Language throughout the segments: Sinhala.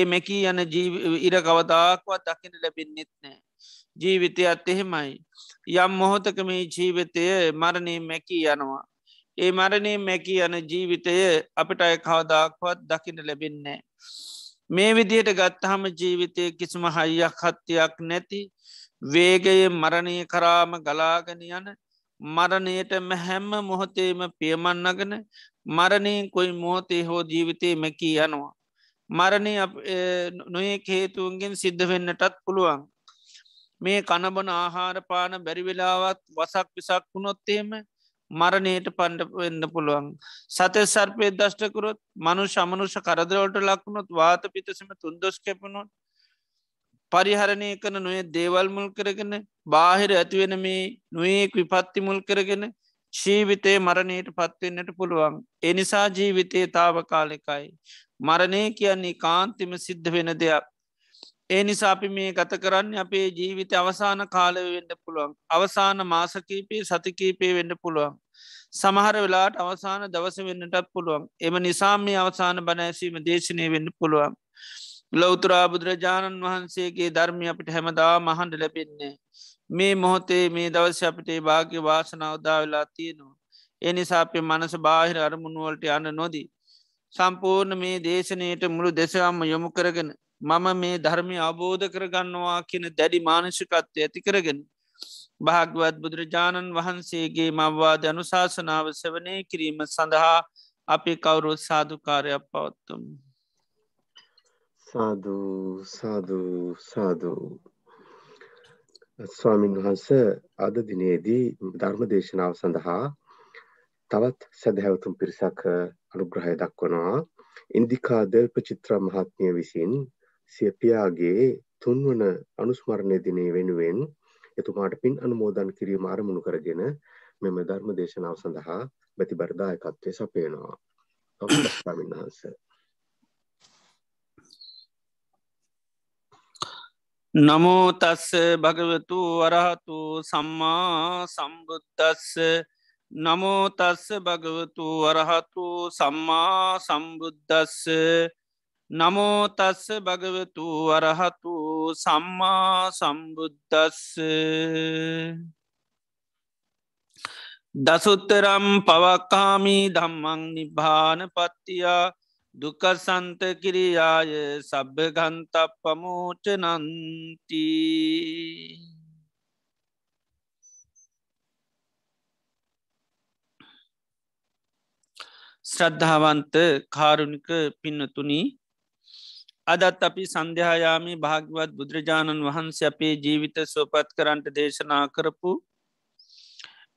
ඒ මැකී යන ඉර කවදාක්වත් දකින ලැබෙන්න්නෙත් නෑ. ජීවිතය අත් එහෙමයි. යම් මොහොතක මේ ජීවිතය මරණය මැකී යනවා. ඒ මරණය මැකී යන ජීවිතය අපිට අය කවදාක්වත් දකිට ලැබෙන්නේ. මේ විදියට ගත්තහම ජීවිතය කිසිම හයියක් හත්තියක් නැති වේගයේ මරණය කරාම ගලාගෙන යන මරණයට හැම්ම මොහොතේම පියමන්නගෙන මරණයෙන් කොයි මොහොතේ හෝ ජීවිතය මැකී යනවා. මරණය නොඒ හේතුවන්ගෙන් සිද්ධ වෙන්නටත් පුළුවන්. මේ කණබන ආහාරපාන බැරිවෙලාවත් වසක් විසක් වුණොත්තේම මරණයට පණ්ඩ වෙන්න පුළුවන්. සතය සර්පය දෂ්ටකරොත් මනු ශමනුෂ කරදරවලට ලක්ුණොත් වාත පිතසම තුන්දොස් කැපනොත් පරිහරණය කන නොේ දේවල් මුල් කරගෙන බාහිර ඇතිවෙන මේ නොඒක් විපත්ති මුල් කරගෙන ජීවිතය මරණයට පත්වෙන්නට පුළුවන්. එනිසා ජීවිතය තාව කාලෙකයි. මරණය කියන්නේ කාන්තිම සිද්ධ වෙන දෙයක්. ඒ නිසා අපි මේ ගත කරන්න අපේ ජීවිත අවසාන කාලව වෙන්න පුළුවන්. අවසාන මාසකීපේ සතිකීපේ වෙන්න පුළුවන්. සමහර වෙලාට අවසාන දවස වෙන්නටත් පුළුවන්. එම නිසා මේ අවසාන බණෑසීම දේශනය වෙන්න පුළුවන්. ලෞතුරා බුදුරජාණන් වහන්සේගේ ධර්මය අපිට හැමදා මහන්ඩ ලැබෙන්නේ. මේ මොහොතේ මේ දවස අපිටේ භාග්‍ය වාසනාවදා වෙලා තියෙනවා. එනිසා අපේ මනස බාහිර අරමුණුවලට යන්න නොදී. සම්පූර්ණ මේ දේශනයට මුළු දෙසවම්ම යොමු කරගෙන මම මේ ධර්මය අබෝධ කරගන්නවා කියන දැඩි මානසිකත්වය ඇති කරගෙන. භාගවත් බුදුරජාණන් වහන්සේගේ මවවාද අනුශාසනාව සවනය කිරීම සඳහා අපි කවුරුත් සාධකාරයක් පවත්තුම්. සාධූ සාධූ සාධූ ස්වාමින් වහන්ස අද දිනේදී ධර්ම දේශනාව සඳහා තවත් සැදැහැවතුම් පිරිසක් අනුග්‍රහය දක්වනවා ඉන්දිකා දෙල්ප චිත්‍ර මහත්මිය විසින් සිය පියාගේ තුන්වන අනුස්මරණය දිනේ වෙනුවෙන් එතුමාට පින් අනුමෝදන් කිරීම අරමුණු කරගෙන මෙම ධර්ම දේශනාව සඳහා බැතිබරදායකත්වය සපයනවා. ස්වාමින් වහන්සේ නමෝ තස්ස භගවතු වරහතු සම්මා සම්බුද්ධස්ස නමෝතස්ස භගවතු වරහතු සම්මා සම්බුද්ධස්ස නමෝතස්ස භගවතු වරහතු සම්මා සම්බුද්ධස්ස දසුත්තරම් පවක්කාමී දම්මං නිභාන පත්තියා දුකසන්ත කිරියාය සබ්භගන්ත පමෝච නන්ති ශ්‍රද්ධාවන්ත කාරුණික පින්නතුනී අදත් අපි සන්ධ්‍යායාමි භාගවත් බුදුරජාණන් වහන්සේ අපේ ජීවිත සෝපත් කරන්ට දේශනා කරපු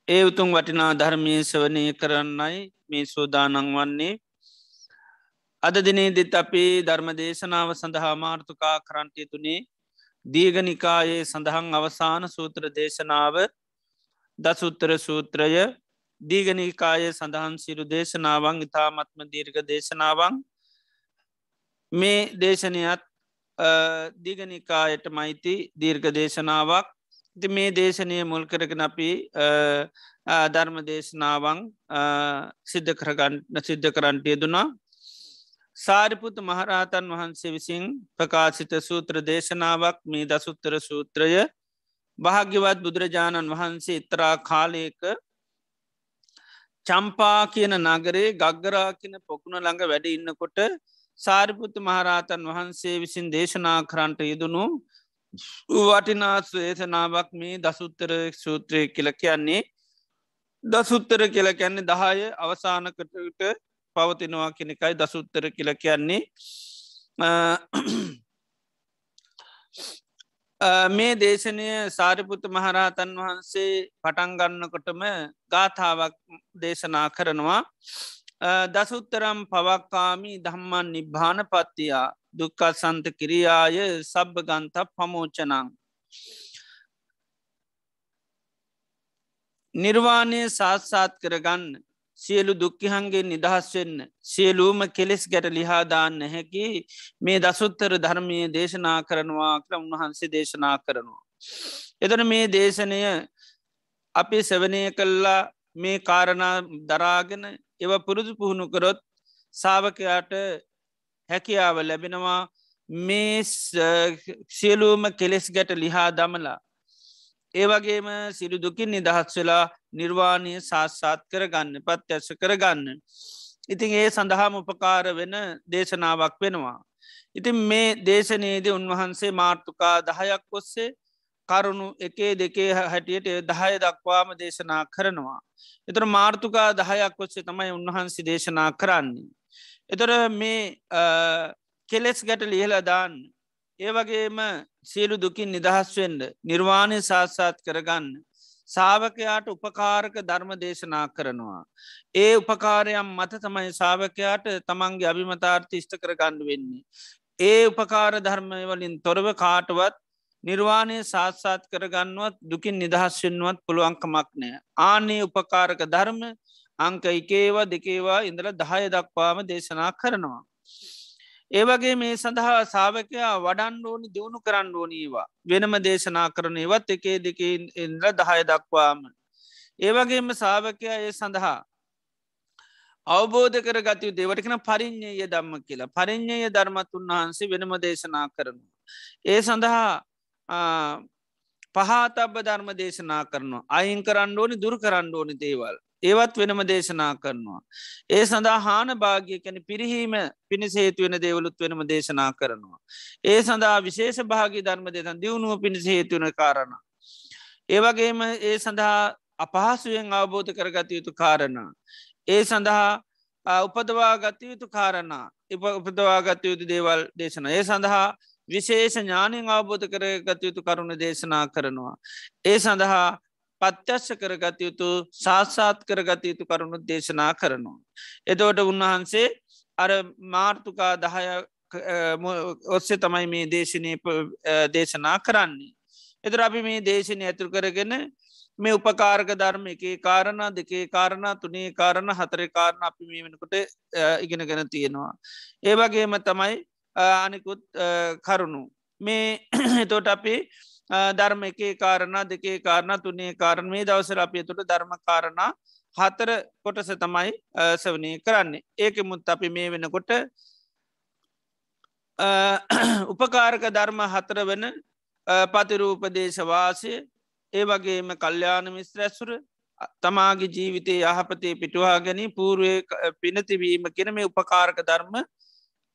ඒ උතුම් වටිනා ධර්මය සවනය කරන්නයි මේ සෝදානං වන්නේ. අද දිනේ දෙත් අපේ ධර්ම දේශනාව සඳහා මාර්ථකා කරන්ටය තුනේ දීගනිකායේ සඳහන් අවසාන සූත්‍ර දේශනාව දසුත්තර සූත්‍රය දීගනිකායේ සඳහන් සිරු දේශනාවන් ඉතාමත්ම දීර්ඝ දේශනාවන්. මේ දේශනයත් දිගනිකායට මයිති දීර්ඝ දේශනාවක්. ති මේ දේශනය මුල් කරගෙන අපි ධර්ම දේශනාවන් සිද්ධ කරගන්න සිද්ධ කරන්ට යෙදුනා සාරිපුත මහරහතන් වහන්සේ විසින් ප්‍රකාශිත සූත්‍ර දේශනාවක් මේ දසුත්තර සූත්‍රය. භාග්‍යවත් බුදුරජාණන් වහන්සේ ඉතරා කාලයක චම්පා කියන නගරේ ගග්ගරා කියන පොකුණ ළඟ වැඩ ඉන්නකොට සාරිපුත්ත මහරහතන් වහන්සේ විසින් දේශනා කරන්ට යෙදුණු වටිනාස් ඒසනාවක් මේ දසුත්තර සූත්‍රය කියල කියන්නේ. දසුත්තර කියල කියන්නේ දහය අවසානකටට පවතිනවා කෙනෙකයි දසුත්තර කියල කියන්නේ. මේ දේශනය සාරිපුත මහරහතන් වහන්සේ පටන්ගන්නකොටම ගාථාවක් දේශනා කරනවා. දසුත්තරම් පවක්කාමී දම්මන් නිබ්භාන පත්තියා දුක්කත් සන්ත කිරියාය සබ්භ ගන්ත පමෝචනං නිර්වාණය සාත්සාත් කරගන්න. සියලු දුක්කිහන්ගේ නිදහස් වෙන්න සියලූම කෙලෙස් ගැට ලිහාදාන්න හැකි මේ දසුත්තර ධර්මය දේශනා කරනවා කර උන්වහන්සේ දේශනා කරනවා. එතන මේ දේශනය අපි සවනය කල්ලා මේ කාරණා දරාගෙන එව පුරුදු පුහුණු කරොත් සාාවකයාට හැකියාව ලැබෙනවා මේ සියලූම කෙලෙස් ගැට ලිහා දමලා ඒවගේම සිරු දුකින් නිදහස් වෙලා නිර්වාණය සාස්සාත් කරගන්න පත් ඇස කරගන්න. ඉතින් ඒ සඳහාම උපකාර වෙන දේශනාවක් වෙනවා. ඉතින් මේ දේශනයේද උන්වහන්සේ මාර්ථකා දහයක් ඔස්සේ කරුණු එකේ දෙකේ හැටියට දහය දක්වාම දේශනා කරනවා. එතර මාර්ථකා දහයක් ඔස්සේ තමයි උන්වහන්සේ දේශනා කරන්නේ. එතොර මේ කෙලෙස් ගැට ලියලදාන්න ඒවගේම සියලු දුකින් නිදහස්වෙන්ඩ නිර්වාණය සාස්සාත් කරගන්න. සාාවකයාට උපකාරක ධර්ම දේශනා කරනවා. ඒ උපකාරයම් මත තමයි සාාවකයාට තමන්ගේ අභිමතාර්ථ ඉෂ්ට කරගන්න වෙන්නේ. ඒ උපකාර ධර්මය වලින් තොරව කාටවත් නිර්වාණය සාත්සාත් කරගන්නුවත් දුකින් නිදහස්වෙන්නුවත් පුළුවන්කමක් නෑ. ආනේ උපකාරක ධර්ම අංක එකේවා දෙකේවා ඉඳල දහය දක්වාම දේශනා කරනවා. ඒවගේ මේ සඳහා සාාවකයා වඩන් ඕනි දියුණු කරන්න ඕනීවා වෙනම දේශනා කරන ඒවත් එකේ දෙක ඉන්ද්‍ර දහය දක්වාම. ඒවගේම සාාවකයා ඒ සඳහා අවබෝධ කර ගතයු දෙවටකෙන පරිින්්ඥය දම්ම කියලා පරිින්්ඥය ධර්මත් උන්වහන්සේ වෙනම දේශනා කරනු. ඒ සඳහා පහතබ ධර්ම දේශනා කරනවා අයින් කරන්න ඕනි දුර කරන්න ඕනි දේවල් ඒවත් වෙනම දේශනා කරනවා. ඒ සඳහා හාන භාග්‍ය කැන පිරිහීම පිණිස හේතු වෙන දේවලුත් වෙනම දේශනා කරනවා. ඒ සඳහා විශේෂ භාගි ධර්ම දෙතන් දියුණුව පිණිස හේතුවන කාරණ. ඒවගේම ඒ සඳහා අපහසුවෙන් අවබෝධ කරගත යුතු කාරණ. ඒ සඳහා උපදවා ගත යුතු කාරණ උපදවා ගත යුතු දේවල් දේශන. ඒ සඳහා විශේෂ ඥානයෙන් අවබෝධ කර ගත යුතු කරුණ දේශනා කරනවා. ඒ සඳහා පත්‍යශ්‍ය කරගත යුතු ශාස්සාත් කරගත යුතු කරුණු දේශනා කරනවා. එතවට උන්වහන්සේ අර මාර්ථකා දහය ඔස්සේ තමයි මේ දේශනය දේශනා කරන්නේ. එතර අපි මේ දේශනය ඇතුර කරගෙන මේ උපකාරක ධර්ම එකේ කාරණ දෙකේ කාරණ තුනේ කාරණ හතරේ කාරණ අපි මේ වෙනකොට ඉගෙනගෙන තියෙනවා. ඒවගේම තමයි අනිකුත් කරුණු. මේ එතෝට අපි ධර්ම එකේ කාරණ දෙකේ කාරණ තුනේ කාරණ. මේ දවසර අපිය තුට ධර්ම කාරණ හතර කොටස තමයි සවනය කරන්නේ. ඒක මුත් අපි මේ වෙනකොට උපකාරක ධර්ම හතර වන පතිරූපදේශවාසය ඒ වගේම කල්්‍යාන මිස්ත්‍රැසුර තමාගේ ජීවිතය යහපතේ පිටුවා ගැන පූර්ුවය පිනතිවීම කෙන මේ උපකාරක ධර්ම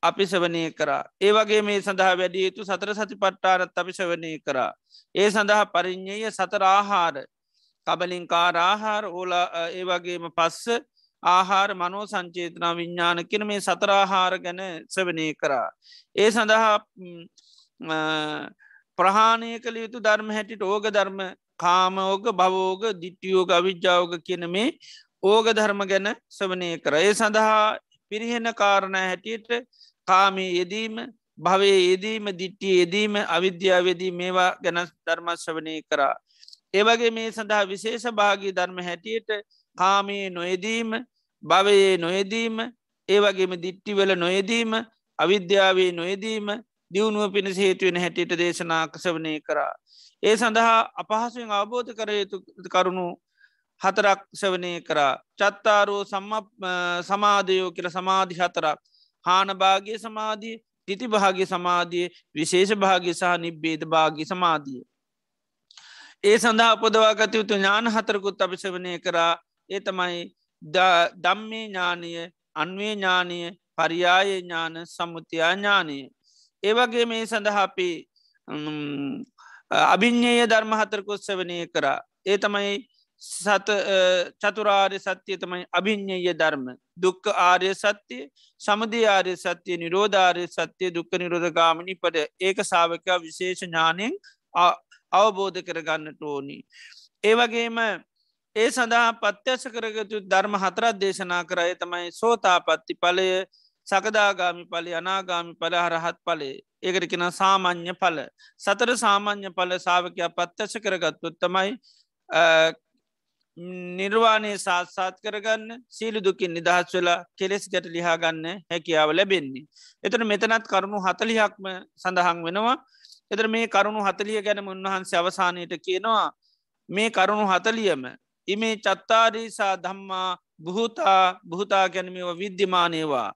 අපි සවනය කරා. ඒ වගේ මේ සඳහා වැඩිය යුතු සතර සති පට්ටාරත් අපි සවනය කරා. ඒ සඳහා පරිින්්ඥය සතරආහාර කබලින්කාර ආහාර ඕලා ඒ වගේම පස්ස ආහාර මනෝ සංචේතනා විඤ්ඥාන කෙන මේ සතරාහාර ගැන සවනය කරා. ඒ සඳහා ප්‍රහාණය කළ යුතු ධර්ම හැටිට ඕග ධර්ම කාමෝග භවෝග දිට්ටියෝග අවිද්‍යාවෝග කියන මේ ඕග ධර්ම ගැන සවනය කර. ඒ සඳහා පිරිහෙන කාරණ හැටියට කාමී යෙදීම භවය යෙදීම දිට්ටිය යෙදීම අවිද්‍යාවේදී මේවා ගැන ධර්මශ්‍රවනය කරා. ඒවගේ මේ සඳහා විශේෂ භාගී ධර්ම හැටියට කාමයේ නොයදීම භවයේ නොයදීම ඒවගේම දිට්ටිවල නොයදීම අවිද්‍යාවේ නොයදීම දියුණුව පිණිස හේතුවෙන හැටියට දේශනාකසවනය කරා. ඒ සඳහා අපහසුවෙන් අවබෝධ කර යුතු කරුණු හතරක් සවනය කරා චත්තාරෝ සමාධයෝ කියල සමාධි හතරක් හානභාගය සමාධිය තිති භාග්‍ය සමාධිය විශේෂ භාග්‍ය සහ නිබ්බේද භාග්‍ය සමාධිය. ඒ සඳහා පොදවාගත යුතු ඥාන හතරකුත් අභිසවනය කරා ඒ තමයි දම්මේ ඥානය අන්වේ ඥානය පරියාය ඥාන සම්මුතියා ඥානය. ඒවගේ මේ සඳහාපි අභිඤ්ඥය ධර්ම හතරකුත් සවනය කරා ඒ තමයි සත චතුරාර්ය සත්‍යය තමයි අභිඤ්ඥය ධර්ම. දුක්ක ආර්ය සත්‍යය සමධී ආර්ය සත්‍යය නිරෝධාර්ය සත්‍යය දුක්ක නිරෝධගාමනි පට ඒක සාාවකයා විශේෂ ඥානයෙන් අවබෝධ කරගන්නට ඕනි. ඒවගේම ඒ සඳහා පත්‍යස කරගතු ධර්ම හතරත් දේශනා කරය තමයි සෝතාපත්ති පලය සකදාගාමි පලි අනාගාමි පල හරහත් පලේ ඒකට කෙන සාමාන්‍ය පල සතර සාමාන්‍ය පල සාාවකයා පත්්‍යස කරගත්තුත් තමයි නිර්වාණය සාත්සාත් කරගන්න සීලු දුකින් නිදහස් වෙලා කෙලෙස් ගැට ලිහාගන්න හැකියාව ලැබෙන්නේ. එතන මෙතනත් කරුණු හතලිහක්ම සඳහන් වෙනවා. එතර මේ කරුණු හතලිය ගැනම උන්වහන්සේ අවසානයට කියනවා මේ කරුණු හතලියම ඉමේ චත්තාරීසා දම්මා බුහතා බුහතා ගැනීමව විද්‍යමානයවා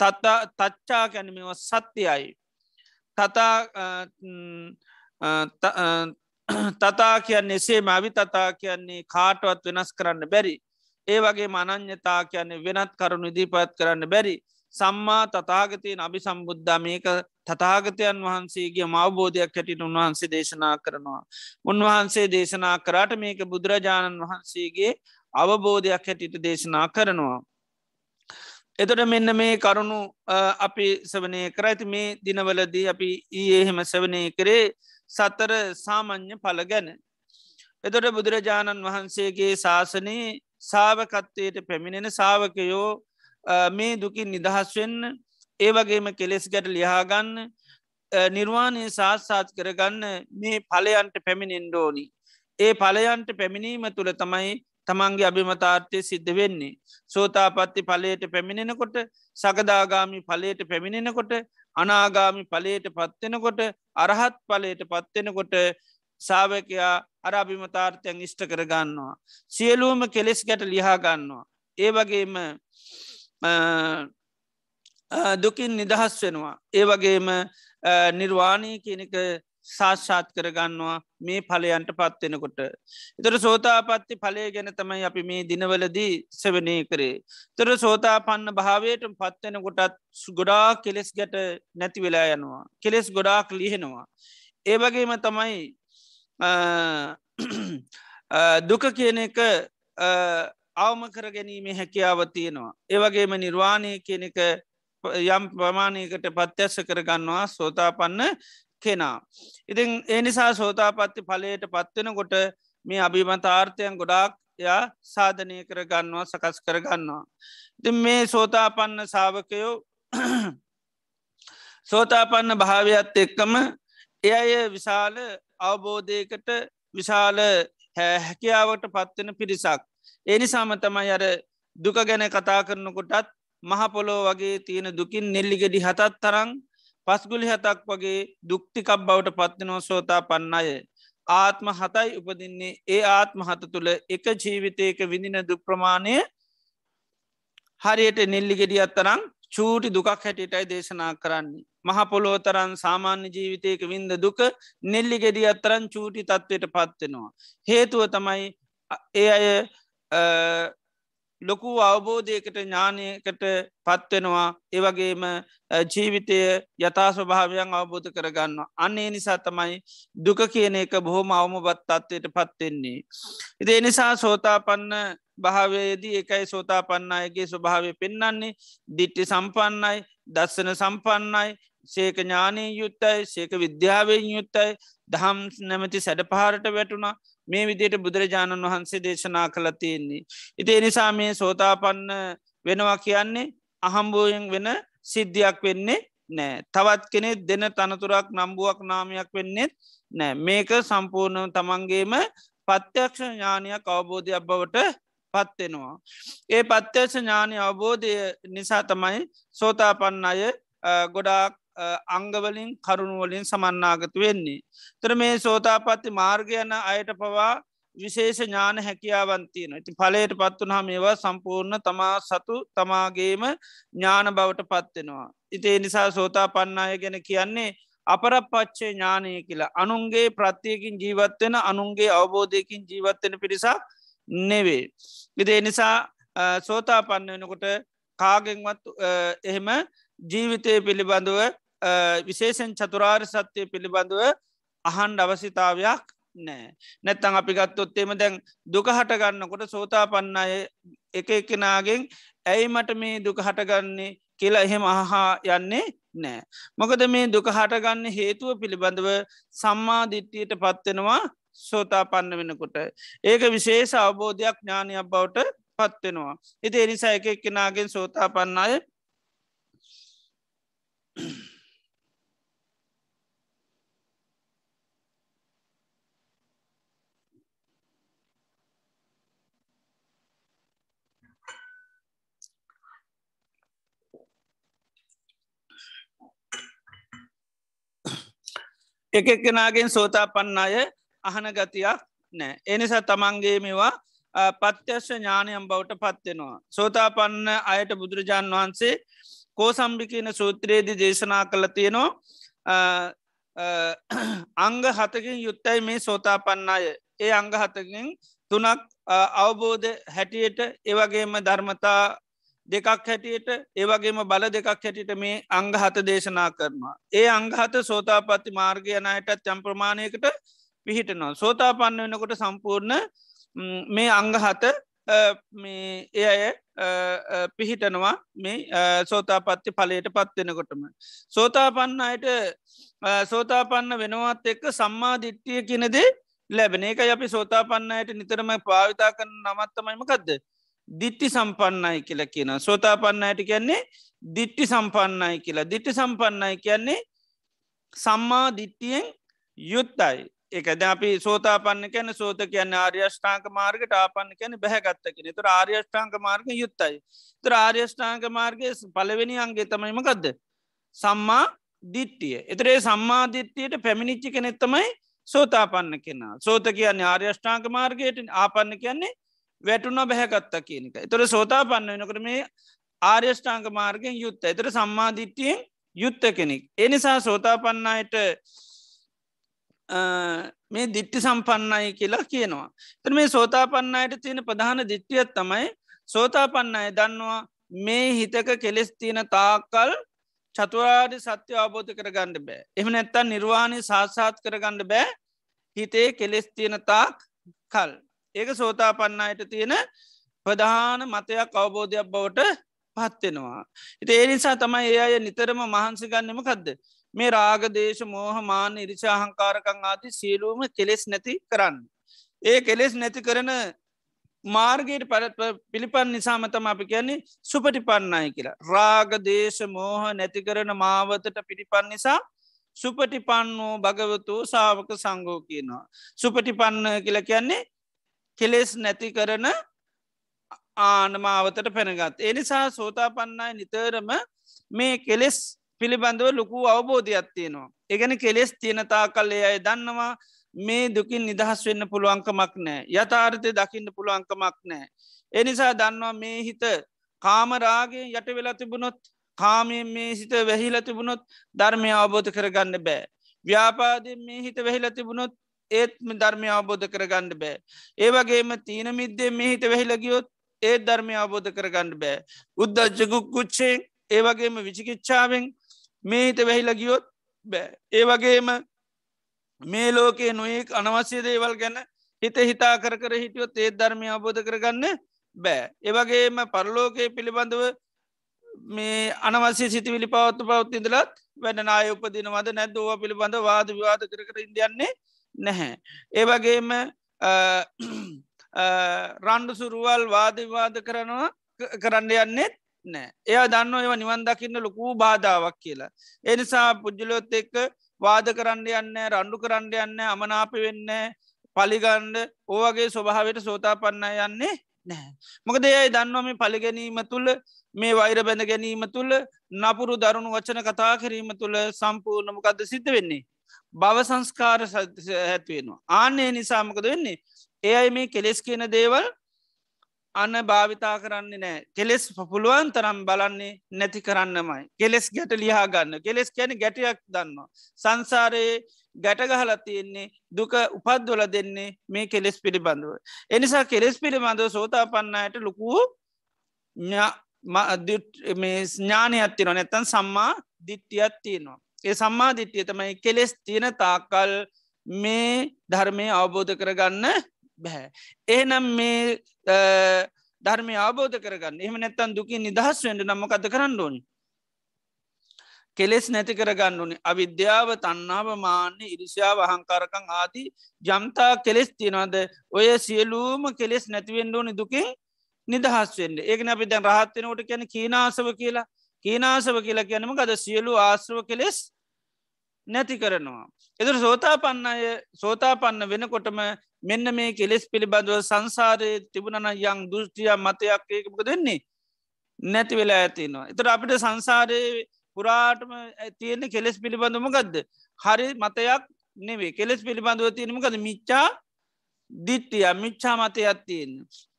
තත්තා තච්චා ගැනීමව සත්‍යයයි. තතා තතා කියන්නේ එසේ මවි තතා කියන්නේ කාටවත් වෙනස් කරන්න බැරි. ඒ වගේ මනං්‍යතා කියන්නේ වෙනත් කරුණු ඉදිපත් කරන්න බැරි. සම්මා තතාගතයෙන් අභි සම්බුද්ධ මේක තතාගතයන් වහන්සේගේ මවබෝධයක් හැටිට උන්වහන්සේ දේශනා කරනවා. උන්වහන්සේ දේශනා කරාට මේක බුදුරජාණන් වහන්සේගේ අවබෝධයක් හැටිට දේශනා කරනවා. එතොට මෙන්න මේ කරුණු අපි සවනය කර ඇති මේ දිනවලදී අපි ඊඒහෙම සවනය කරේ සතර සාමං්්‍ය පල ගැන. එතොට බුදුරජාණන් වහන්සේගේ ශාසනයේ සාවකත්වයට පැමිණෙන සාාවකයෝ මේ දුකින් නිදහස් වෙන්න ඒ වගේම කෙලෙස් ගැට ලියාගන්න නිර්වාණය සාත්සාත් කරගන්න මේ පලයන්ට පැමිණෙන්ඩෝනි. ඒ පලයන්ට පැමිණීම තුළ තමයි තමන්ගේ අභිමතාර්ථය සිද්ධ වෙන්නේ. සෝතාපත්ති පලයට පැමිණෙනකොට සකදාගාමි පලයට පැමිණෙනකොට අනාගාමි පලයට පත්වෙනකොට අරහත් පලයට පත්වෙනකොට සාාවකයා අර අභිමතාර්ථයන් ඉෂ්ට කරගන්නවා. සියලූම කෙලෙස් ගැට ලිහා ගන්නවා. ඒ වගේම දුකින් නිදහස් වෙනවා. ඒ වගේම නිර්වාණී කියනක සාශ්ාත් කරගන්නවා මේ පලයන්ට පත්වෙනකොට. එතර සෝතාපත්ති පලේ ගැන තමයි අපි මේ දිනවලදී සෙවනය කරේ. තොර සෝතාපන්න භාවයට පත්වෙන කොටත් ගොඩා කෙලෙස් ගැට නැති වෙලා යනවා. කෙලෙස් ගොඩාක් ලිහෙනවා. ඒ වගේම තමයි දුක කියන එක අවම කර ගැනීමේ හැකියාව තියෙනවා. ඒවගේම නිර්වාණය කියන එක යම් ප්‍රමාණයකට පත්‍යස්ස කරගන්නවා සෝතාපන්න කෙනා. ඉතින් එනිසා සෝතාපත්ති පලයට පත්වෙන කොට මේ අභිමතාර්ථයන් ගොඩාක් යා සාධනය කරගන්නවා සකස් කරගන්නවා. ඉති මේ සෝතාපන්න සාාවකයෝ සෝතාපන්න භාවයත් එක්කම එය අය විශාල අවබෝධයකට විශාල හැකියාවට පත්වෙන පිරිසක්. එනිසාම තමයි අර දුක ගැන කතා කරනකොටත් මහපොලෝ වගේ තියෙන දුකින් නෙල්ලිගෙඩි හතත් තරං පස්ගුලි හතක් වගේ දුක්තිකක් බවට පත්වනෝ සෝතා පන්න අය. ආත්ම හතයි උපදින්නේ ඒ ආත්ම හත තුළ එක ජීවිතයක විඳින දුප්‍රමාණය හරියට නෙල්ලිගෙඩිය අත්තරං චූටි දුකක් හැටියටයි දේශනා කරන්නේ. මහපොලෝතරන් සාමාන්‍ය ජීවිතයක වින්ද දුක නෙල්ලි ගෙඩිය අත්තරන් චූටි තත්වයට පත්වෙනවා. හේතුව තමයි ඒ අය ලොකු අවබෝධයකට ඥානයකට පත්වෙනවා ඒවගේම ජීවිතය යථා ස්වභාවයන් අවබෝධ කරගන්න. අන්නේ නිසා තමයි දුක කියන එක බොහොම අවමබත් අත්වයට පත්වෙන්නේ. ඉති එනිසා සෝතාපන්න භාවයේදී එකයි සෝතා පන්නයගේ ස්වභාවය පෙන්න්නන්නේ දිට්ටි සම්පන්නයි දස්සන සම්පන්නයි සේක ඥානී යුත්තයි සේක විද්‍යාවෙන් යුත්තයි දහම් නැමති සැඩ පහරට වැටුණා මේ විදියට බුදුරජාණන් වහන්සේ දේශනා කළ තියෙන්නේ. ඉති එනිසා මේ සෝතාපන්න වෙනවා කියන්නේ අහම්බෝයෙන් වෙන සිද්ධියක් වෙන්නේ නෑ. තවත් කෙනෙ දෙන තනතුරක් නම්බුවක් නාමයක් වෙන්නෙත් නෑ මේක සම්පූර්ණ තමන්ගේම පත්‍යක්ෂ ඥානයක් අවබෝධයක් බවට පත්වෙනවා. ඒ පත්‍යක්ෂ ඥානය අවබෝධය නිසා තමයි සෝතාපන්න අය ගොඩාක් අංගවලින් කරුණුවලින් සමන්නාගත වෙන්නේ. තර මේ සෝතාපත්ති මාර්ගයන අයට පවා විශේෂ ඥාන හැකියාවන්තියන ඉති පලයට පත්වනහම ඒවා සම්පූර්ණ තමා සතු තමාගේම ඥාන බවට පත්වෙනවා. ඉතිේ නිසා සෝතා පන්නාය ගැන කියන්නේ අපර පච්චේ ඥානය කියලා අනුන්ගේ ප්‍රත්තියකින් ජීවත්වෙන අනුන්ගේ අවබෝධයකින් ජීවත්වෙන පිරිසක් නෙවේ. ඉති එනිසා සෝතා පන්න වෙනකොට කාගෙන්වත් එහෙම ජීවිතය පිළිබඳව විශේෂෙන් චතුරාර් සත්‍යය පිළිබඳව අහන්ඩ අවසිතාවයක් නෑ නැත්තං අපි ගත්තොත්තේම දැන් දුක හටගන්නකොට සෝතා පන්නය එක එකනාගෙන් ඇයි මට මේ දුක හටගන්නේ කියලා එහෙම අහා යන්නේ නෑ. මොකද මේ දුක හටගන්න හේතුව පිළිබඳව සම්මාධිට්ටියට පත්වෙනවා සෝතා පන්න වෙනකොට. ඒක විශේෂ අවබෝධයක් ඥානයක් බවට පත්වෙනවා. ඉති එනිසා එක එක්කෙනගෙන් සෝතා පන්නය එකක් කෙනගෙන් සෝතා පන්න අය අහන ගතියක් නෑ. එනිසා තමන්ගේ මේවා පත්‍යශ ඥානයම් බවට පත්වෙනවා. සෝතා පන්න අයට බුදුරජාණන් වහන්සේ කෝ සම්භි කියන සූත්‍රයේදි දේශනා කළ තියෙනවා අංග හතකින් යුත්තයි මේ සෝතාපන්නාය ඒ අංග හතකින් තුනක් අවබෝධ හැටියට ඒවගේම ධර්මතා දෙකක් හැටියට ඒවගේම බල දෙකක් හැටියට මේ අංග හත දේශනා කරනවා. ඒ අංගහත සෝතාපත්ති මාර්ගයනයටත් යම් ප්‍රමාණයකට පිහිටනවා. සෝතාපන්න වෙනකොට සම්පූර්ණ මේ අංගහත ඒ අය පිහිටනවා මේ සෝතාපත්ති පලයට පත්වෙනකොටම. සෝතාපන්න අයට සෝතාපන්න වෙනවත් එක්ක සම්මාධිට්ටිය කියනදේ ලැබෙන එක අපි සෝතාපන්නයට නිතරම පාවිතා කරන නමත්තමයිමකක්ද. දිට්ටි සම්පන්නයි කියලා කියන සෝතාපන්නයට කියන්නේ දිට්ටි සම්පන්නයි කියලා. දිට්ටි සම්පන්නයි කියන්නේ සම්මා දිට්ටියෙන් යුත්තයි එකද අපි සෝතාපන්න කැන සෝත කියන්න ආර්යෂ්ඨාංක මාර්ගට ආපන්න කැන බැහගත්ත කෙන තුර ආර්යෂ්ඨාංක මාර්ග යුත්තයි තුර ආර්යෂ්ඨාංක මාර්ගය පලවෙනි අන්ගේ තමයිමකක්ද සම්මා දිට්ටිය එතරේ සම්මාධිට්ටියට පැමිණිච්චි කෙනෙත්තමයි සෝතාපන්න කෙනා. සෝත කියන්නේ ආර්යෂ්ඨාංක මාර්ගයට ආපන්න කියන්නේ වැටුන බැහැගත්ත කියනක එතොර සෝතාපන්න වෙනකට මේ ආර්යෂ්ඨාංක මාර්ගෙන් යුත්ත එතර සම්මාධිට්ටියෙන් යුත්ත කෙනෙක් එනිසා සෝතාපන්නයට මේ දිට්ටි සම්පන්නයි කියලා කියනවා. තර මේ සෝතාපන්නයට තියෙන ප්‍රධාන දිට්ටියත් තමයි සෝතාපන්නය දන්නවා මේ හිතක කෙලෙස් තියෙන තාකල් චතුවාඩි සත්‍ය අවබෝධ කරගණ්ඩ බෑ. එම නැත්තන් නිර්වාණය සාසාත් කරගණ්ඩ බෑ හිතේ කෙලෙස් තියෙන තාක් කල්. ඒක සෝතාපන්නයට තියෙන ප්‍රධාන මතයක් අවබෝධයක් බවට පත්වෙනවා. ඉති ඒ නිසා තමයි ඒ අය නිතරම මහන්සි ගන්නම කදද. මේ රාගදේශ මෝහමාන ඉරිචාහංකාරකං ආති සියලූම කෙලෙස් නැති කරන්න. ඒ කෙලෙස් නැති කරන මාර්ගයට පරත් පිළිපන් නිසාමතම අපි කියන්නේ සුපටි පන්නයි කියලා. රාගදේශ මෝහ නැති කරන මාවතට පිටිපන් නිසා සුපටි පන්නෝ භගවතු සාවක සංගෝ කියනවා. සුපටි පන්න කියල කියන්නේ කෙලෙස් නැති කරන ආනමාවතට පැනගත්. එනිසා සෝතා පන්නයි නිතරම මේ කෙලෙස් පිළිබඳව ලොකු අවබෝධයක් තියෙනවා. එකන කෙලෙස් තියෙනතා කල්ලේ අය දන්නවා මේ දුකින් නිදහස් වෙන්න පුළුවන්කමක් නෑ යථාර්ථය දකින්න පුළුවන්කමක් නෑ. එනිසා දන්නවා මේ හිත කාමරාගේ යට වෙලා තිබුණොත් කාමයෙන් මේ සිත වැහිල තිබුණොත් ධර්මය අවබෝධ කරගන්න බෑ. ව්‍යාපාදයෙන් මේ හිත වැහිල තිබුණොත් ඒත්ම ධර්මය අවබෝධ කරගන්න බෑ. ඒවගේම තීන මිද්දේ මේ හිත වැහිලගියොත් ඒත් ධර්මය අවබෝධ කරගන්න බෑ. උද්දජ්ජකුක් කුච්චේ ඒවගේම විචිකිච්ඡාවෙන් මේ හිත වැහිල ගියොත් බෑ. ඒ වගේම මේ ලෝකයේ නොයෙක් අනවශ්‍ය දේවල් ගැන හිත හිතා කර කර හිටියොත් ඒත් ධර්මය අබෝධ කරගන්න බෑ. ඒවගේම පරලෝකය පිළිබඳව මේ අනවශ්‍ය සිතිවිලි පවත්තු පවත් ඉදලත් වැඩ නාය උපදිනවද නැද්දෝව පිළිබඳ වාද විවාද කර කර ඉන්දියන්නේ නැහැ. ඒවගේම රණ්ඩු සුරුවල් වාදවිවාද කරනවා කරන්න යන්නෙත් නෑ එයා දන්න ඒව නිවන් දකින්න ලොකූ බාධාවක් කියලා. එනිසා පුද්ජලොත් එක්ක වාද කරන්න යන්න රණ්ඩු කරන්න යන්න අමනාප වෙන්න පලිගණ්ඩ ඕවගේ ස්වභාවට සෝතා පන්න යන්නේ නෑ. මොකද එයයි දන්නවම පලිගැනීම තුළ මේ වෛර බැඳ ගැනීම තුළ නපුරු දරුණු වචන කතා කිරීම තුළ සම්පූර්ණමකක්ද සිද්ධ වෙන්නේ. බව සංස්කාර හැත්වෙනවා. ආන්නේ නිසාමකද වෙන්නේ. එයයි මේ කෙලෙස් කියන දේවල් අන්න භාවිතා කරන්නේ නෑ කෙලෙස් පුළුවන් තරම් බලන්නේ නැති කරන්නමයි. කෙලෙස් ගැට ලියහා ගන්න කෙලෙස් කැන ගැටයක් දන්නවා. සංසාරයේ ගැටගහල තියෙන්නේ දුක උපද්දොල දෙන්නේ මේ කෙලෙස් පිළිබඳව. එනිසා කෙලෙස් පිළිබඳව සෝතා පන්නයට ලොකූ ඥානයක් තින නැත්තන් සම්මා දිට්ටියත් තියෙනවා. ඒ සම්මා දිට්ටිය තමයි කෙලෙස් තියෙන තාකල් මේ ධර්මය අවබෝධ කරගන්න බැහැ. ඒනම් මේ ධර්මය ආබෝධ කරගන්න. එහම නැත්තන් දුකින් නිදහස් වෙන්ට නම්මකත කරන්න ඕනි. කෙලෙස් නැති කරගන්න ඕනි. අවිද්‍යාව තන්නාව මාන්‍ය ඉරිෂාව අහංකාරකං ආදී ජම්තා කෙලෙස් තියෙනවාද? ඔය සියලූම කෙලෙස් නැතිවෙන්න ඕනි දුකින් නිදහස් වෙන්න. ඒකන අපි දැන් රහත්වෙනට කියන කීනාසව කියලා. කීනාසව කියලා කියනම ගද සියලු ආශ්‍රව කෙලෙස් නැති කරනවා. එතුර සෝතා පන්නය සෝතා පන්න වෙනකොටම මෙන්න මේ කෙලෙස් පිළිබඳව සංසාරය තිබුණන යං දෘෂ්ටිය මතයක් ඒකක දෙන්නේ නැති වෙලා ඇතිනවා. එතට අපිට සංසාරයේ පුරාටම තියෙන කෙලෙස් පිළිබඳම ගදද. හරි මතයක් නෙවේ කෙලෙස් පිළිබඳව තියෙනමකද මිච්චා දිට්ටිය මිච්චා මතයක් තියෙන.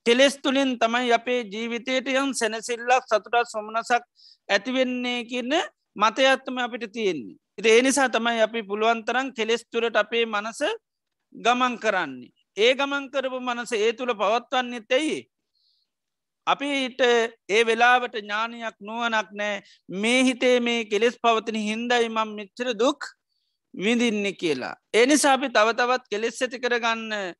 කෙලෙස් තුළින් තමයි අපේ ජීවිතයට යම් සැනසිල්ලක් සතුටත් සොමනසක් ඇතිවෙන්නේ කියන්න මතයත්තම අපිට තියෙන්නේ. ඒ නිසා තමයි අපි පුළුවන්තරන් කෙලෙස්තුරට අපේ මනස ගමන් කරන්නේ. ඒ ගමන් කරපු මනස ඒ තුළ පවත්වන්නේ තෙයි. අපිට ඒ වෙලාවට ඥානයක් නුවනක් නෑ මේ හිතේ මේ කෙලෙස් පවතින හින්දයි මම් මිච්චර දුක් විඳින්න කියලා. ඒ නිසා අපි තව තවත් කෙලෙස් ඇති කරගන්න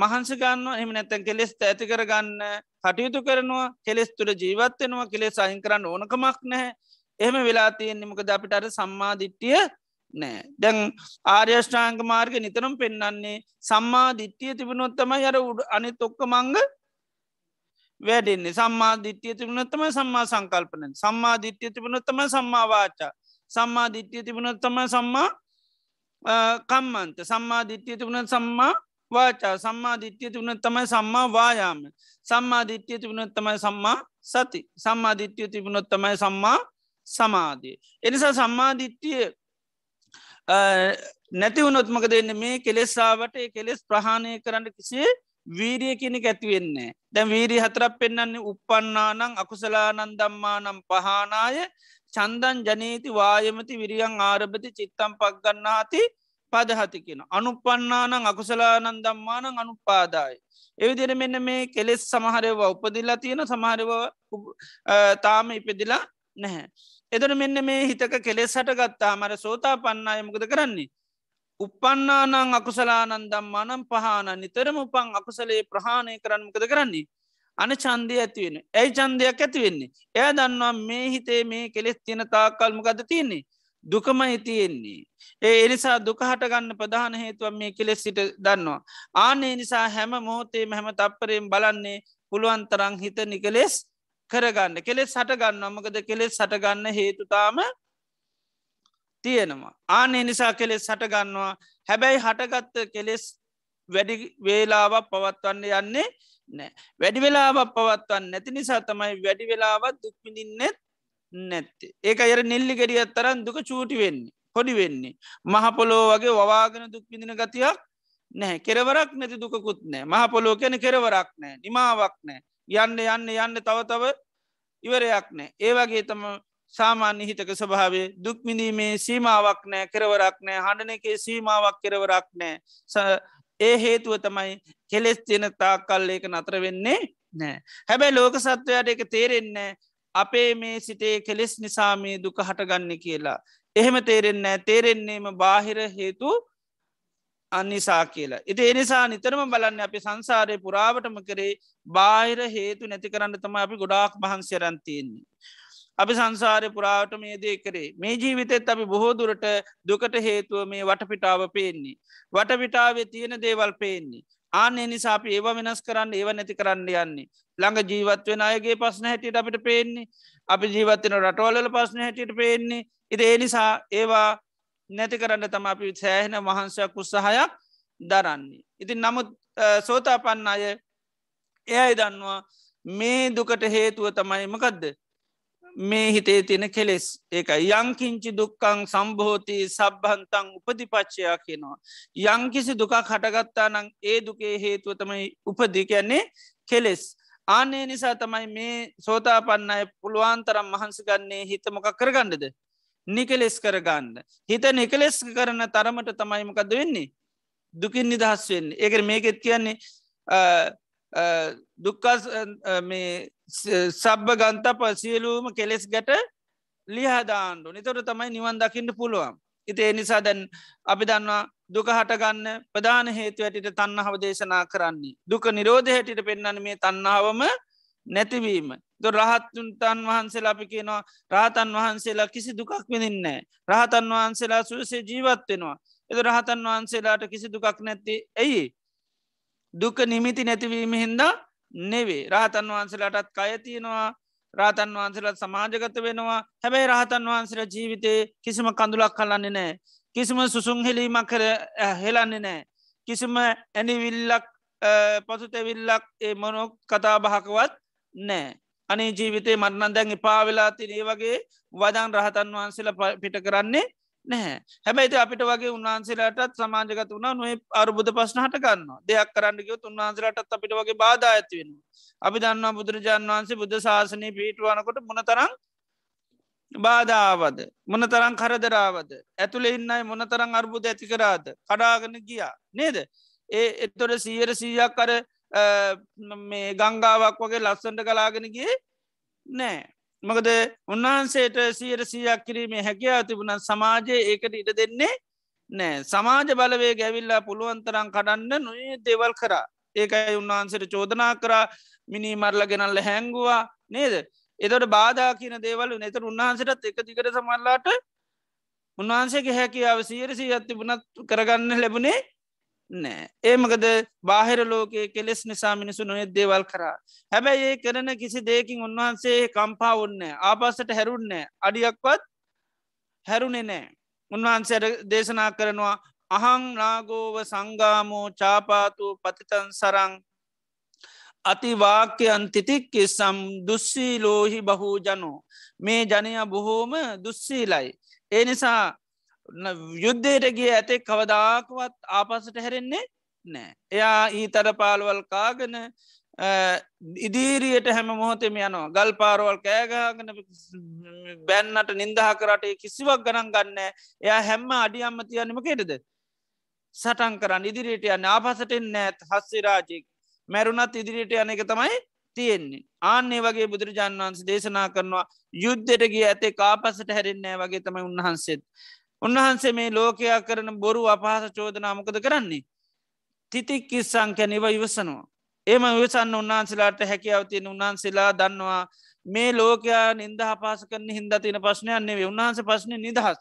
මහන්ස ගන්න එම නැත්තැන් කෙලෙස් ඇති කරගන්න කටයුතු කරනවා. කෙලෙස් තුළ ජීවත්වෙනවා කෙලෙස් අහින් කරන්න ඕනකමක් නැහැ. එහෙම වෙලා තියෙන්නේ මොකද අපිට අර සම්මාධිට්ටිය නෑ දැන් ආර්යෂ්ඨාංග මාර්ග නිතරම් පෙන්න්නන්නේ සම්මා දිට්ටිය තිබුණොත්තම යර උඩ අනි තොක්ක මංග වැඩෙන්නේ. සම්මා දිට්ටිය තිබුණොත්තම සම්මා සංකල්පන සම්මා දිට්ටිය තිබුණොත්තම සම්මාවාචා සම්මා දිට්ටිය තිබුණොත්තම සම්මා කම්මන්ත. සම්මා දිට්ටිය තිබුණ සම්මා වාචා සම්මා දිට්්‍යය තිබුණ තමයි සම්මා වායාම සම්මා දිට්්‍යය තිබුණ තමයි සම්මා සති සම්මා දිට්්‍යය තිබුණොත් තමයි සම්මා සමාධිය. එනිසා සම්මාධිට්ටිය නැතිවුණොත්මක දෙන්න මේ කෙලෙස්සාාවට කෙලෙස් ප්‍රහණය කරන්න කිසිේ වීරිය කෙනෙ ඇතිවෙන්නේ. දැන් වීරී හතරක් පෙන්න්නන්නේ උපන්නානං අකුසලානන් දම්මානම් පහනාය චන්දන් ජනීති වායමති විරියන් ආරභති චිත්තම් පක් ගන්නාති පදහති කියෙන. අනුපන්නානං අකුසලානන් දම්මානං අනුපාදායි. එවිදිර මෙන්න මේ කෙලෙස් සමහරව උපදිල්ලා තියෙන සමහරව තාම ඉපදිලා නැහැ. එදර මෙන්න මේ හිතක කෙලෙස් හට ගත්තා මර සෝතා පන්නායමකද කරන්නේ. උපන්නානං අකුසලානන් දම්මානම් පහන නිතරම උපන් අකුසලේ ප්‍රහාණය කරන්නකද කරන්නේ. අන චන්දය ඇතිවෙන ඇයි චන්දයක් ඇතිවෙන්නේ. එය දන්නවා මේ හිතේ මේ කෙලෙස් තියෙන තාකල්මකද තියන්නේ. දුකමයි තියෙන්නේ. ඒ එනිසා දුක හටගන්න ප්‍රධාන හේතුව මේ කෙලෙස් සිට දන්නවා. ආනේ නිසා හැම මොහොතේ හැම තප්පරයෙන් බලන්නේ පුළුවන්තරං හිත නිකලෙස් කරගන්න කෙලෙස් හටගන්න අමකද කෙලෙස් සටගන්න හේතුතාම තියෙනවා. ආනේ නිසා කෙලෙස් සටගන්නවා හැබැයි හටගත්ත කෙලෙස් වැඩි වේලාවක් පවත්වන්න යන්නේ නෑ වැඩි වෙලාවක් පවත්වන්න නැති නිසා තමයි වැඩි වෙලාවත් දුක්මිනින්නෙත් නැත්තේ. ඒක අර නෙල්ලි ගෙඩියත් තරන් දුක චූටි වෙන්නේ පොඩි වෙන්නේ. මහපොලෝ වගේ වවාගෙන දුක් විදින ගතියක් නැහැ. කෙරවරක් නැති දුකුත් නෑ මහපොලෝ කැන කෙරවරක් නෑ නිමාවක් නෑ යන්න යන්න යන්න තව තව ඉවරයක් නෑ ඒවගේ තම සාමාන්‍ය හිතක ස්වභාවේ දුක්මිනීමේ සීමාවක් නෑ කෙරවරක් නෑ හඬන එකේ සීමාවක් කෙරවරක් නෑ ඒ හේතුව තමයි කෙලෙස් තියෙන තාක්කල් ඒක නතර වෙන්නේ නෑ හැබැයි ලෝක සත්වයට එක තේරෙන්නේ අපේ මේ සිතේ කෙලෙස් නිසාමේ දුක හටගන්න කියලා. එහෙම තේරෙන්නෑ තේරෙන්නේම බාහිර හේතු අනිසා කියලා. ඉති එනිසා නිතරම බලන්න අපි සංසාරය පුරාවටම කරේ බාහිර හේතු නැති කරන්න තම අපි ගොඩාක් මහන්සරන්තියන්නේ. අපි සංසාරය පුරාවට මේ දේ කරේ මේ ජීවිතෙත් අපි බොහෝ දුරට දුකට හේතුව මේ වටපිටාව පේන්නේ. වටපිටාවේ තියෙන දේවල් පේන්නේ. ආනේ නිසා අපි ඒව වෙනස් කරන්න ඒව නැති කරන්න යන්නේ. ළඟ ජීවත් වෙන අයගේ පස්න හැටියට අපිට පේන්නේ. අපි ජීවත්වෙන රටවල්ල පස්න හැටියට පේන්නේ. ඉති ඒ නිසා ඒවා නැති කරන්න තම අපි සෑහෙන වහන්සයක් උත්සාහයක් දරන්නේ. ඉතින් නමුත් සෝතා පන්න අය එයයි දන්නවා මේ දුකට හේතුව තමයි මකදද මේ හිතේ තියෙන කෙලෙස් ඒක යංකින්චි දුක්කං සම්බෝති සබ්හන්තං උපදිපච්චයා කියනවා. යංකිසි දුකක් හටගත්තා නං ඒ දුකේ හේතුව තමයි උපදි කියන්නේ කෙලෙස්. ආනේ නිසා තමයි මේ සෝතා පන්න අය පුළුවන්තරම් මහන්සි ගන්නේ හිත මොකක් කරගන්නද. නිකලෙස් කරගන්න. හිත නිකලෙස් කරන තරමට තමයිමකද වෙන්නේ. දුකින් නිදහස් වෙන්නේ ඒකර මේකෙත් කියන්නේ දුක්කස් මේ සබ්බ ගන්ත පසියලූම කෙලෙස් ගැට ලිහදාන්ඩු නිතොට තමයි නිවන් දකින්න පුළුවන්. ඉති එනිසා දැන් අපි දන්නවා දුක හටගන්න ප්‍රධාන හේතු ඇටිට තන්නහව දේශනා කරන්නේ. දුක නිරෝධ හැටිට පෙන්න්න මේ තන්නාවම නැතිවීම. ද රහත්තුන්තන් වහන්සේලා අපි කියනවා රහතන් වහන්සේලා කිසි දුකක් විඳින්නේ. රහතන් වහන්සේලා සුවසේ ජීවත්වෙනවා. එද රහතන් වහන්සේලාට කිසි දුකක් නැති ඇයි. දුක නිමිති නැතිවීම හින්දා නෙවේ. රහතන් වහන්සේලාටත් කයතියෙනවා රාතන් වහන්සේලත් සමාජගත වෙනවා. හැබැයි රහතන් වහන්සේලා ජීවිතේ කිසිම කඳුලක් කලන්නේ නෑ කිසිම සුසුන් හෙලීමක් කර හෙලන්නේ නෑ කිසිම ඇනිවිල්ලක් පසුතැවිල්ලක් ඒ මොනොක් කතා බහකවත් නෑ අනේ ජීවිතේ මරණන් දැන් එපා වෙලා තිනේ වගේ වදන් රහතන් වහන්සේල පිට කරන්නේ නැහැ. හැබැයිති අපිට වගේ උන්වහන්සේලාටත් සමාජගත වුණ නොේ අරුබුද පස්න හට ගන්න දෙයක් කරන්නගයොත් උන්වහන්සේලටත් අපිට වගේ බාධ ඇතිවෙන අපි දන්නවා බුදුරජාන් වහන්සේ බුද්ධ ශාසනය පිටුවනකොට මොන තරම් බාධාවද? මොනතරං කරදරාවද? ඇතුළ ඉන්නයි මොනතරං අර්බුද ඇති කරාද? කඩාගෙන ගියා. නේද? ඒ එතොට සීයට සීයක් කර මේ ගංගාවක් වගේ ලස්සන්ට කලාගෙනගේ නෑ මකද උන්වහන්සේට සීයට සීයක් කිරීමේ හැකියාව තිබුණ. සමාජය ඒකට ඉට දෙන්නේ නෑ සමාජ බලවේ ගැවිල්ලා පුළුවන්තරම් කඩන්න නොේ දෙවල් කරා. ඒකයි උන්වහන්සට චෝදනා කරා. මිනි මරල ගෙනල්ල හැංගුවා නේද? එතොට බාධා කියන දේවල් නතර උන්වහන්සටත් එක දිකට සමල්ලාට උන්වහන්සේගේ හැකියාව සීරසී අත්තිබුණත් කරගන්න ලැබුණේ නෑ. ඒමකද බාහිර ලෝකයේ කෙලෙස් නිසා මිනිසු නොෙත් දේවල් කරා. හැබැයි ඒ කරන කිසි දෙකින් උන්වහන්සේ කම්පා ඔන්න ආපස්සට හැරුන්නෑ අඩියක්වත් හැරුණෙ නෑ. උන්වහන්සේට දේශනා කරනවා අහං නාගෝව සංගාමෝ චාපාතු පතිතන් සරං අතිවාක්‍යයන් තිතික්කෙ සම් දුස්සී ලෝහි බහූ ජනෝ මේ ජනය බොහෝම දුස්සීලයි. ඒ නිසා යුද්ධයටගේ ඇතෙක් කවදාකවත් ආපසට හැරෙන්නේ නෑ. එයා ඊතර පාලවල් කාගෙන ඉදිරියට හැම මොහොතෙම යනවා. ගල් පාරවල් කෑගාගෙන බැන්නට නින්දහ කරට කිසිවක් ගණන් ගන්න. එයා හැම්ම අඩියම්ම තියන්නම කෙටද සටන් කරන්න. ඉදිරියට යන්න ආපසටෙන් නෑත් හස්සිරාජෙක් මැරුණත් ඉදිරියට යන එක තමයි තියෙන්නේ. ආන්නේ වගේ බුදුරජාන් වන්ස දේශනා කරනවා යුද්ධෙටගේ ඇතේ කාපසට හැරෙන්නෑ වගේ තමයි උන්වහන්සේත් උන්වහන්සේ මේ ලෝකයා කරන බොරු අපහස චෝදනාමකද කරන්නේ? තිතික් කිස්සං කැනිව ඉවසනවා. එම විසන්න උන්වහන්සේලාට හැකියාව තියෙන උන්වහන්සේලා දන්නවා මේ ලෝකයා නින්ද හපාස කරන හින්ද තියෙන ප්‍රශ්නයක් නෙවේ උන්වහන්ස ප්‍රශ්නය නිදහස්.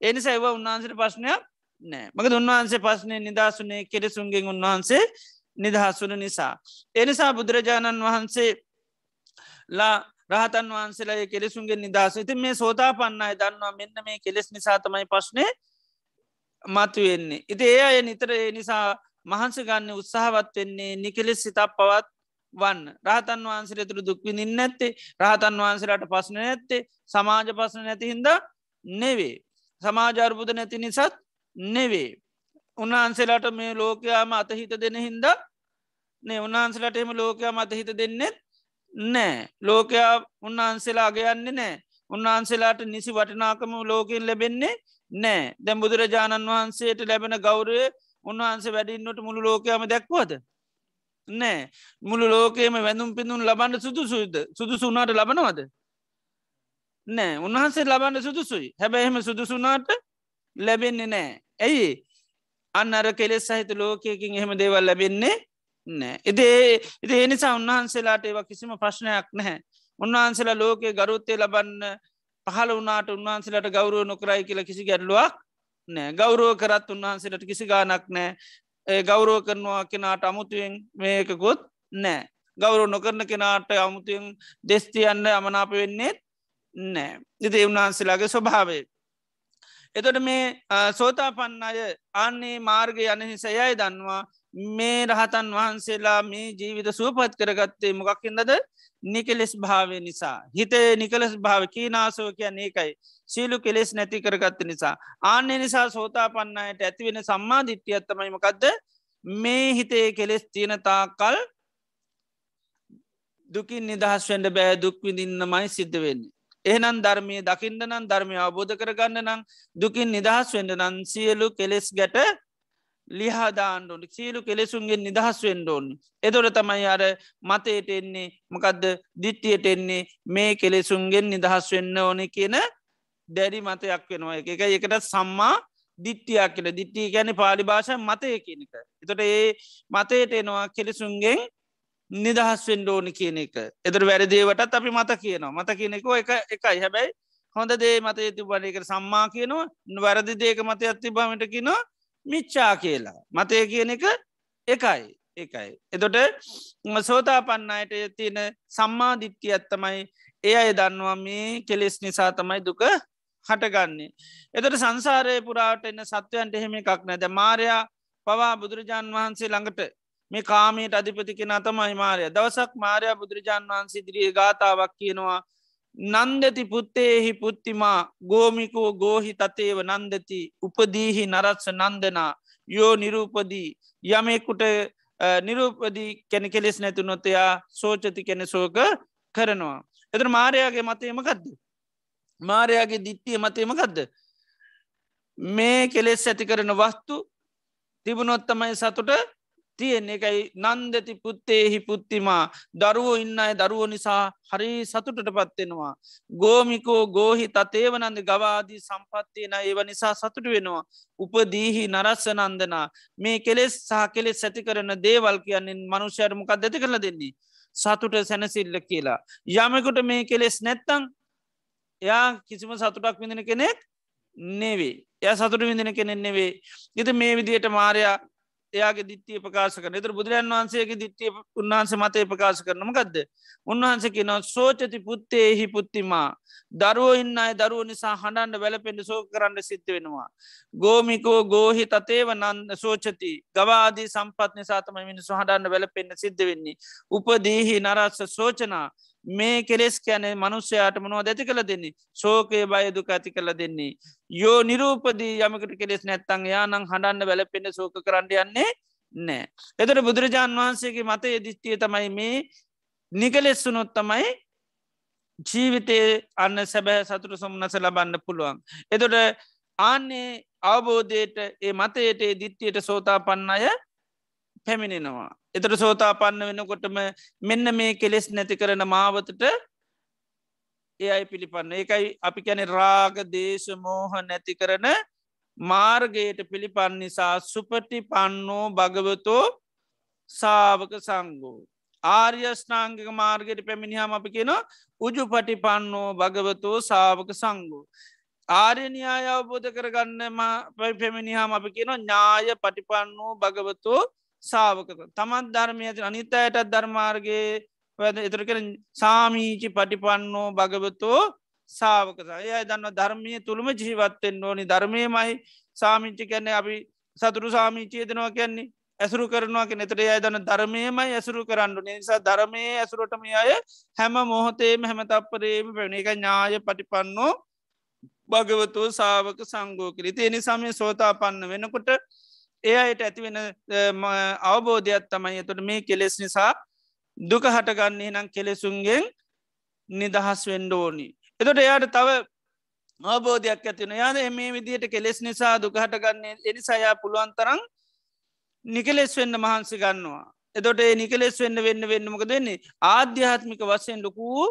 එනිසා එව උන්වහන්සට ප්‍රශ්නයක් නෑ. මක උන්වහන්සේ පස්නය නිදහසුනේ කෙරෙසුන්ගෙන් උන්වහන්සේ නිදහස්වන නිසා. එනිසා බුදුරජාණන් වහන්සේ ලා රහතන් වහන්සේලා කෙලෙසුන්ගේ නිදහස ඉති මේ සෝතා පන්නයි දන්නවා මෙන්න මේ කෙලෙස් නිසා තමයි ප්‍රශ්නය මතුවෙන්නේ. ඉති ඒ අය නිතර ඒ නිසා මහන්ස ගන්න උත්සාහවත් වෙන්නේ නිකෙලෙස් සිතක් පවත් වන්න රහතන් වහන්සේ තුරු දුක්විඳින් නැත්තේ රහතන් වහන්සේලාට පස්න නැත්තේ සමාජ පසන නැති හින්ද නෙවේ. සමාජර්බුද නැති නිසත් නෙවේ. උන්වහන්සේලාට මේ ලෝකයාම අතහිත දෙන හින්ද නේ උන්වහන්සලට එම ලෝකයා මතහිත දෙන්නෙත් නෑ. ලෝකයා උන්වහන්සේලා අගයන්නේ නෑ. උන්වහන්සේලාට නිසි වටිනාකම ලෝකෙන් ලැබෙන්නේ නෑ. දැම් බුදුරජාණන් වහන්සේට ලැබෙන ගෞරය උන්වහන්සේ වැඩින්නට මුළු ලෝකයාම දැක්වද නෑ. මුළු ලෝකේම වැඳුම් පිඳුන් ලබන්න සුදුසුද සුදුසුනාට ලබනවද? නෑ. උන්වහන්සේ ලබන්න සුදුසුයි. හැබැහෙම සුදුසුනාට ලැබෙන්නේ නෑ. ඇයි? අන්න අර කෙලෙස් සහිත ලෝකයකින් එහෙම දේවල් ලැබෙන්නේ නෑ. එදේ එද එනිසා උන්වහන්සේලාට ඒවා කිසිම ප්‍රශ්නයක් නැහැ. උන්වහන්සේලා ලෝකයේ ගරුත්තය ලබන්න පහල වනාට උන්වහන්සේලට ගෞරුව නොකරයි කියල කිසි ගැඩලුවක් නෑ. ගෞරුව කරත් උන්වහන්සේලට කිසි ගානක් නෑ. ඒ ගෞරුව කරනවා කෙනාට අමුතුවෙන් මේකකොත් නෑ. ගෞරුව නොකරන කෙනාට අමුතුවෙන් දෙස්තියන්න අමනාප වෙන්නේ නෑ. ඉති උන්වහන්සේලාගේ ස්වභාවේ එතොට මේ සෝතා පන්න අය අන්නේ මාර්ග යන හිසයයි දන්වා මේ රහතන් වහන්සේලා මේ ජීවිත සුවපත් කරගත්තේ මොකක්කින්දද නිකෙලෙස් භාවය නිසා. හිතේ නිකලෙස් භාව කීනාසෝ කියන්න ඒකයි. සීලු කෙලෙස් නැති කරගත්ත නිසා. ආන්‍ය නිසා සෝතා පන්නයට ඇතිවෙන සම්මා දිට්ටියත්තමයි මකක්ද මේ හිතේ කෙලෙස් තියෙනතා කල් දුකින් නිදහස් වඩ බෑ දුක්විදින්නමයි සිද්ධ වෙන්නේ. එහනම් ධර්මය දකිින්ට නම් ධර්මය අවබෝධ කරගන්න නම් දුකින් නිදහස් වෙන්ඩ නම් සියලු කෙලෙස් ගැට ලිහාදාන්ඩුන් සියලු කෙලෙසුන්ගේ නිදහස් වෙන්ඩෝන් එදොට තමයි අර මතයට එන්නේ මකදද? දිට්ටියට එන්නේ මේ කෙලෙසුන්ගෙන් නිදහස් වෙන්න ඕන කියන දැඩි මතයක් වෙනවා. එක එක එකට සම්මා දිට්ටියක් කියල. දිට්ටිය ගැන පාලි භාෂ මතය කියනක එතොට ඒ මතයට එනවා කෙලෙසුන්ගෙන් නිදහස් වෙන්ඩ ඕනි කියන එක. එතර වැරදිේවටත් අපි මත කියනවා. මත කියනෙකෝ එක එකයි. හැබැයි හොඳ දේ මත ඇති බන එක සම්මා කියනවා. වැරදි දේක මත ඇත්ති බමට කියනවා. මිච්චා කියලා. මතය කියන එක එකයි එකයි. එතොට සෝතා පන්නයට තියෙන සම්මා දිට්ටිය ඇත්තමයි ඒ අය දන්නවා මේ කෙලෙස් නිසා තමයි දුක හටගන්නේ. එතට සංසාරය පුරාට එන්න සත්වයන්ට එහෙම එකක් නැද මාරයා පවා බුදුරජාණන් වහන්සේ ළඟට මේ කාමයට අධිපති කෙන තමයි මාරය. දවසක් මාරයා බුදුරජාන් වහන්සේ දිරිය ගාථාවක් කියනවා. නන්දති පුත්තේහි පුත්තිමා ගෝමිකෝ ගෝහි තතේව නන්දති උපදීහි නරත්ස නන්දනා යෝ නිරූපදී යමෙකුට නිරූපදී කැන කෙලෙස් නැතු නොතයා සෝචති කෙන සෝක කරනවා. එතර මාරයාගේ මතයමකක්ද. මාරයාගේ දිට්ටිය මතේමකක්ද මේ කෙලෙස් ඇති කරන වස්තු තිබුණොත්තමයි සතුට තියෙන්නේ එකයි නන්දති පුත්තේහි පුත්තිමා දරුවෝ ඉන්න අය දරුවෝ නිසා හරි සතුටට පත්වෙනවා. ගෝමිකෝ ගෝහි තතේවනන්ද ගවාදී සම්පත්තියන ඒව නිසා සතුට වෙනවා. උපදීහි නරස්ස නන්දනා මේ කෙලෙස් සහ කෙලෙස් ඇති කරන දේවල් කියන්නේ මනුෂ්‍යරමකක් ඇති කරල දෙන්නේ. සතුට සැනසිල්ල කියලා. යමකුට මේ කෙලෙස් නැත්තං එයා කිසිම සතුටක් විඳන කෙනෙක් නෙවේ. එය සතුට විඳන කෙනෙක් නෙවේ. ඉති මේ විදියට මාරයා එයාගේ දිත්තිය ප්‍රකාශ කරන. තර බුදුරන් වහන්සේගේ දිත්තිය උන්වහන්ස මතය ප්‍රකාශ කරනම ගදද උන්වහන්ස කියනවා සෝචති පුත්තේහි පුත්තිමා. දරුව ඉන්න අය දරුව නිසා හඬන්ඩ වැලපෙන්ඩ සෝ කරන්න සිද්ධ වෙනවා. ගෝමිකෝ ගෝහි තතේව නන්ද සෝචති. ගවාදී සම්පත් නිසාතම මිනිසු හඬන්න වැලපෙන්න්න සිද්ධ වෙන්නේ. උපදීහි නරස්ස සෝචනා. මේ කෙලෙස් කැනේ මනුස්්‍යයාට මනුව ඇති කළ දෙන්නේ සෝකය බය දුක ඇති කළ දෙන්නේ. යෝ නිරූපදී යමකට කෙලෙස් නැත්තං යානං හඬන්න වැලපෙන්න්න සෝක කරන්න යන්නේ නෑ. එතට බුදුරජාන් වහන්සේගේ මත යදිස්තිය තමයි මේ නිකලෙස්සුනොත් තමයි ජීවිතයේ අන්න සැබෑ සතුට සොම්නස ලබන්න පුළුවන්. එතොට ආන්නේ අවබෝධයට ඒ මතයට දිත්තියට සෝතා පන්න අය පැමිණෙනවා. එතට සෝතා පන්න වෙනකොටම මෙන්න මේ කෙලෙස් නැති කරන මාවතට ඒ අයි පිළිපන්න ඒකයි අපි කැනෙ රාග දේශ මෝහ නැති කරන මාර්ගයට පිළිපන් නිසා සුපටි පන්නෝ භගවතෝ සාවක සංගෝ. ආර්යෂ්නාංගික මාර්ගයට පැමිණිහම අපි කියෙන උජු පටි පන්නෝ භගවතෝ සාවක සංගෝ. ආර්යනියාය අවබෝධ කරගන්න පැමිණිහාම අපි කියන ඥාය පටිපන්නෝ භගවතෝ සාාවක තමත් ධර්මය ඇති අනිත අයටත් ධර්මාර්ගයේ වැද එතර කර සාමීචි පටිපන්නෝ භගවතෝ සාාවකසා ඒ දන්න ධර්මය තුළම ජීවත්තෙන් ඕනි. ධර්මයමයි සාමිංචි කැන්නේ අපි සතුරු සාමීචිය දෙනවා කියන්නේ ඇසුරු කරනවා නෙතර අය දන්න ධර්මයමයි ඇසුරු කරන්නු නිසා ධර්මය ඇසුරටම අය හැම මොහොතේම හැම තප්පරේම පැන එක ඥාය පටිපන්නෝ භගවතු සාාවක සංගෝ කිරි තියනි සමය සෝතා පන්න වෙනකොට ඒ අයට ඇතිවෙන අවබෝධයක් තමයි එතොට මේ කෙලෙස් නිසා දුක හටගන්නේ නම් කෙලෙසුන්ගෙන් නිදහස් වෙන්ඩෝනි. එතොට එයාට තව අවබෝධයක් ඇතින යාද මේ විදියට කෙලෙස් නිසා දුක හටගන්නේ එනිසායා පුළුවන් තරම් නිකලෙස් වෙන්න මහන්සි ගන්නවා. එතොට ඒ නිකලෙස් වෙන්න වෙන්න වෙන්නමක දෙන්නේ ආධ්‍යාත්මික වශයෙන් ලොකූ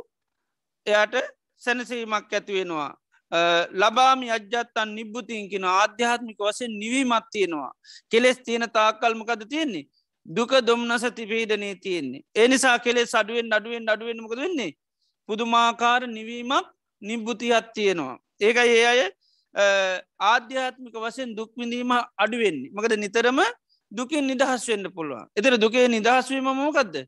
එයාට සැනසීමක් ඇතිවෙනවා. ලබාමි අජ්ජත්තන් නිබ්බුතින්කින ආධ්‍යාත්මික වසෙන් නිවීමත් තියෙනවා. කෙලෙස් තියෙන තාක්කල්මකද තියෙන්නේ. දුක දුම්නස තිපීඩනී තියෙන්නේ. එනිසා කෙලෙස් අඩුවෙන් අඩුවෙන් අඩුවෙන් මකද වෙන්නේ. පුදුමාකාර නිවීමක් නිබ්බුතිහත් තියෙනවා. ඒක ඒ අය ආධ්‍යාත්මික වසෙන් දුක්විඳීම අඩුවෙන්නේ. මකද නිතරම දුකින් නිදහස් වෙන්න පුළුවන්. එතර දුකේ නිදහස්වීම මොකක්ද.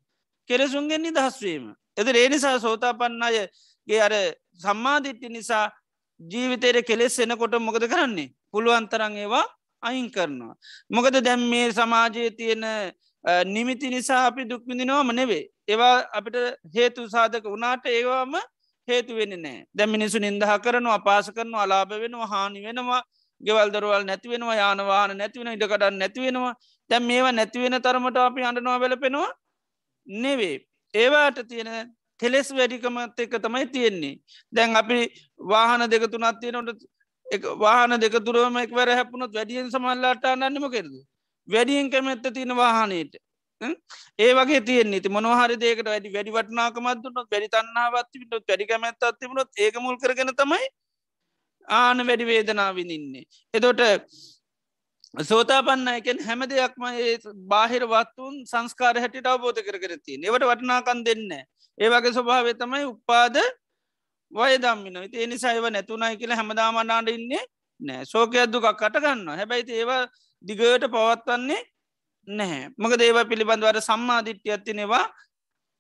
කෙරෙසුන්ගෙන් නිදහස්වීම. එතර ඒ නිසා සෝතා පන්න අයගේ අර සම්මාධිට්ටි නිසා ජීවිතයට කෙලෙස් එනකොට මොකද කරන්නේ පුළුවන්තරන් ඒවා අයින් කරනවා. මොකද දැම් මේ සමාජයේ තියෙන නිමිති නිසා අපි දුක්විඳිනවාම නෙවේ. ඒවා අපිට හේතු සාධක වනාට ඒවාම හේතු වෙන නෑ දැ මිනිසු නින්දහ කරනවා අපාස කරනවා අලාභ වෙනවා හානි වෙනවා ගෙවල්දරවල් නැතිවෙනවා යානවාන නැතිවෙන ඉඩකඩන්න නැතිවෙනවා දැම් මේවා නැතිවෙන තරමට අපි අඩනවා වෙලපෙනවා නෙවේ. ඒවාට තියෙන කෙලෙස් වැඩිකමත් එක තමයි තියෙන්නේ. දැන් අපි වාහන දෙකතුනත් තියෙනට වාහන දෙකතුරම එක්වර හැපුණොත් වැඩියෙන් සමල්ලාට අන්නම කෙරද. වැඩියෙන් කැමැත්ත තියෙන වාහනයට. ඒ වගේ තියෙන් ති මොනහරි දේකට වැඩි වැඩි වටනාකමත්තුනොත් වැඩි තන්නාවත්තිට වැඩි කැමැත් අත්තිබුණොත් ඒක මුල් කරගෙන තමයි ආන වැඩි වේදනා විඳින්නේ. එතොට සෝතාපන්න එකෙන් හැම දෙයක්ම බාහිර වත්තුන් සංස්කාර හැටිට අවබෝධ කරගරති ඒවට වටනාකන් දෙන්න ඒ වගේ ස්වභාවය තමයි උපාද වය දම්මින ඒ නිසායිව නැතුනයි කියල හැමදාමන්නාට ඉන්නේ නෑ සෝකයක් දුකක් කටගන්න හැබැයිති ඒවා දිගට පවත්වන්නේ නැහැ. මක දේව පිළිබඳවර සම්මාධිට්්‍ය ඇතිනෙවා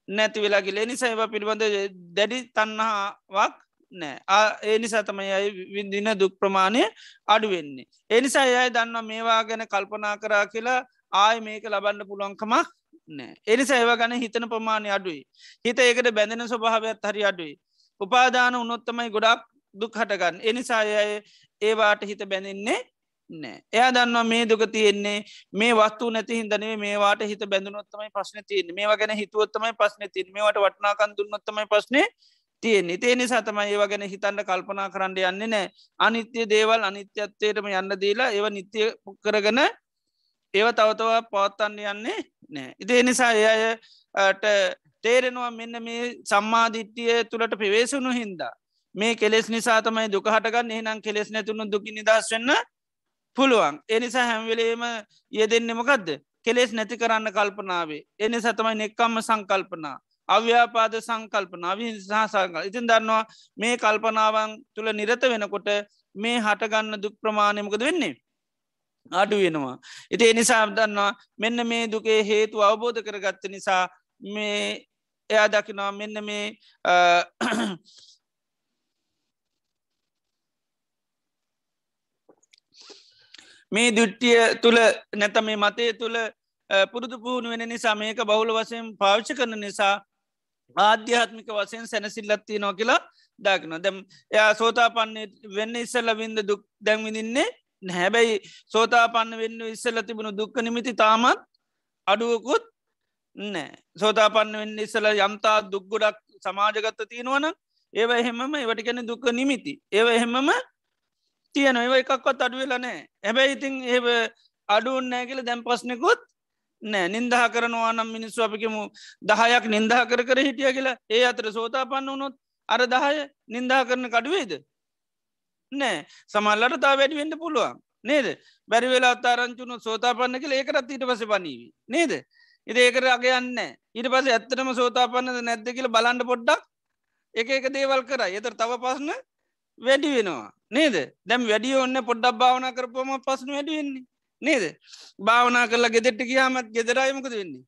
නැති වෙලා කියල. නිසායිව පිළිබඳ දැඩි තන්නහාවක් නෑ ඒ නිසා තමයි අයි විදින දුක් ප්‍රමාණය අඩුවෙන්නේ. එනිසා අයි දන්න මේවා ගැන කල්පනා කරා කියලා ආය මේක ලබන්න පුළුවන්කමක් නෑ එනිසා ඒව ගැන හිතන ප්‍රමාණය අඩුයි. හිත ඒකට බැඳෙන ස්වභාවයක් හරි අඩුයි. උපාදාන උනොත්තමයි ගොඩක් දුක් හටගන්න එනිසා අය ඒවාට හිත බැඳෙන්නේ නෑ එයා දන්නවා මේ දුක තියෙන්නේ මේ වස්තු නැති හිදනේ මේවාට හිත බැඳුනොත්තමයි ප්‍රශ්න තියන්නේ මේ ගැන හිතුවත්තමයි ප්‍රශ්න තින් මේට වටනාකන් දුන්නොත්තමයි ප්‍රශ්නය තියෙන්නේ. තේ නිසා තමයි ඒව ගැන හිතන්න කල්පනා කරන්න යන්නේ නෑ. අනිත්‍ය දේවල් අනිත්‍යත්වයටම යන්න දීලා ඒව නිත්‍ය කරගන ඒව තවතවා පවත්තන්න යන්නේ නෑ. ඉදේ නිසා ඒ අයට තේරෙනවා මෙන්න මේ සම්මාධිට්ටිය තුළට පිවේසුණු හින්දා. මේ කෙලෙස් නිසා තමයි දුක හටගන්න. එහනම් කෙලෙස් නැතුුණු දුකි නිදස් වෙන්න පුළුවන්. එනිසා හැම්වෙලේම ය දෙන්න මොකක්ද කෙලෙස් නැති කරන්න කල්පනාවේ. එනි සතමයි නෙක්කම්ම සංකල්පනා. අව්‍යාපාද සංකල්පනා විහිසා සංකල් ඉතින් දන්නවා මේ කල්පනාවන් තුළ නිරත වෙනකොට මේ හටගන්න දුක් ප්‍රමාණයමකද වෙන්නේ අඩු වෙනවා. ඉති එනිසා දන්නවා මෙන්න මේ දුකේ හේතු අවබෝධ කරගත්ත නිසා මේ එයා දකිනවා මෙන්න මේ මේ දුට්ටිය තුළ නැත මේ මතය තුළ පුරුදු පුහුණු වෙන නිසා මේක බහුල වසයෙන් පාවිච්ච කරන නිසා ආධ්‍යාත්මික වසයෙන් සැනසිල්ලත්ති නෝ කියලා දක්න දැම් එයා සෝතා පන්නේ වෙන්න ඉස්සල්ල වින්ද දුක් දැන්විදින්නේ හැබැයි සෝතා පන්න වෙන්න ඉස්සල්ල තිබුණු දුක්ක නිමිති තාමත් අඩුවකුත් නෑ සෝතා පන්න වෙන්න ඉස්සල යම්තා දුක්ගොඩක් සමාජගත්ත තියෙනවන ඒව එහෙමම ඒවට ගැන දුක්ක නිමිති. ඒව එහෙමම තියන ඒව එකක්වත් අඩුවෙලනෑ හැබැයි ඉතින් ඒ අඩුවන් නෑ කියල දැම් පස්නෙකුත් නෑ නින්දහ කරනවා නම් මිනිස්සු අපිකමු දහයක් නින්දහ කර කර හිටිය කියලා. ඒ අතර සෝතා පන්න වනොත් අර දහය නින්දා කරන කඩුවේද නෑ. සමල්ලට තා වැඩිවෙන්න පුළුවන්. නේද? බැරි වෙලා අත්තාරංචුණු සෝතා පන්න කළ ඒකරත් ඊට පස පනීවි නේද? ඉති ඒකර අගයන්න ඊට පස ඇත්තටම සෝතා පන්නද නැද්ද කියල බලන්ඩ පොඩ්ඩක්. එක එක දේවල් කර එතර තව පස්න වැඩි වෙනවා. නේද? දැම් වැඩිය ඔන්න පොඩ්ඩක් භාවනා කරපුම පස්සන වැඩි වෙන්නේ. නේද? භාවනා කරලා ගෙදෙට්ට කියාමත් ගෙදරයමකද වෙන්නේ?